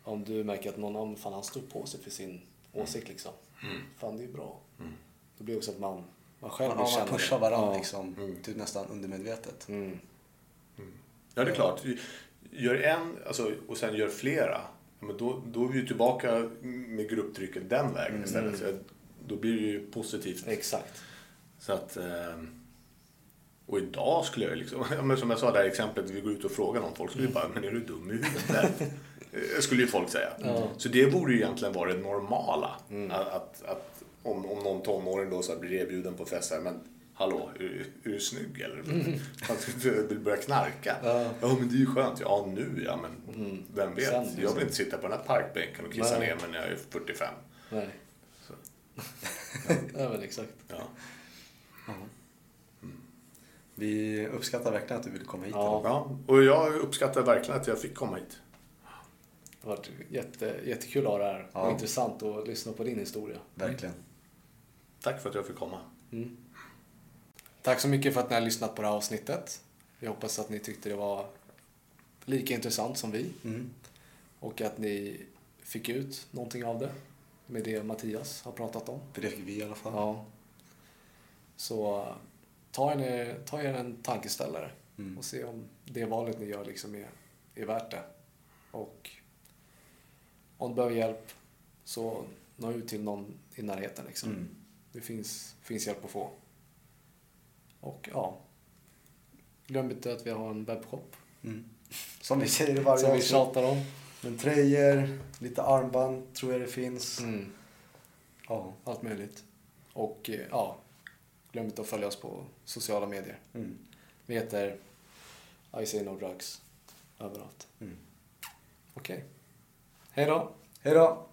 om du märker att någon annan, fan han står på sig för sin åsikt liksom. Fan det är bra. Då blir det också att man, man själv Man, vill man känna pushar det. varandra Ja. liksom, typ nästan undermedvetet. Mm. Ja, det är klart. Gör en alltså, och sen gör flera. Men då, då är vi ju tillbaka med grupptrycket den vägen istället. Så då blir det ju positivt. Exakt. Så att, eh, och idag skulle jag liksom, men som jag sa det här exemplet, vi går ut och frågar någon, folk skulle ju bara, men är du dum i huvudet? Eh, skulle ju folk säga. Så det borde ju egentligen vara det normala. Att, att, att om, om någon tonåring då så här blir erbjuden på fest här, men hallå, är, du- är du snygg eller? Att du vill börja knarka? Ja. men det är ju skönt. Ja, nu ja, men vem vet? Sen, jag liksom. vill inte sitta på den här parkbänken och kissa Nej. ner mig när jag är 45. Nej. ja men exakt. Ja. Vi uppskattar verkligen att du ville komma hit. Ja. Ja, och jag uppskattar verkligen att jag fick komma hit. Det har varit jätte, jättekul att ha det här. Ja. Och intressant att lyssna på din historia. Verkligen. Tack för att jag fick komma. Tack så mycket för att ni har lyssnat på det här avsnittet. Vi hoppas att ni tyckte det var lika intressant som vi. Mm. Och att ni fick ut någonting av det. Med det Mattias har pratat om. För det fick vi i alla fall. Ja. Så ta er, ta er en tankeställare Mm. och se om det valet ni gör liksom är, är värt det. Och om du behöver hjälp så nå ut till någon i närheten. Liksom. Mm. Det finns, finns hjälp att få. Och ja, glöm inte att vi har en webbshop Mm. Som vi säger i varje som vi tjatar om. Men tröjor, lite armband tror jag det finns. Mm, Ja. allt möjligt. Och eh, ja, glöm inte att följa oss på sociala medier. Mm. Vi heter I say no drugs överallt. Mm. Okej. Hej då! Hej då!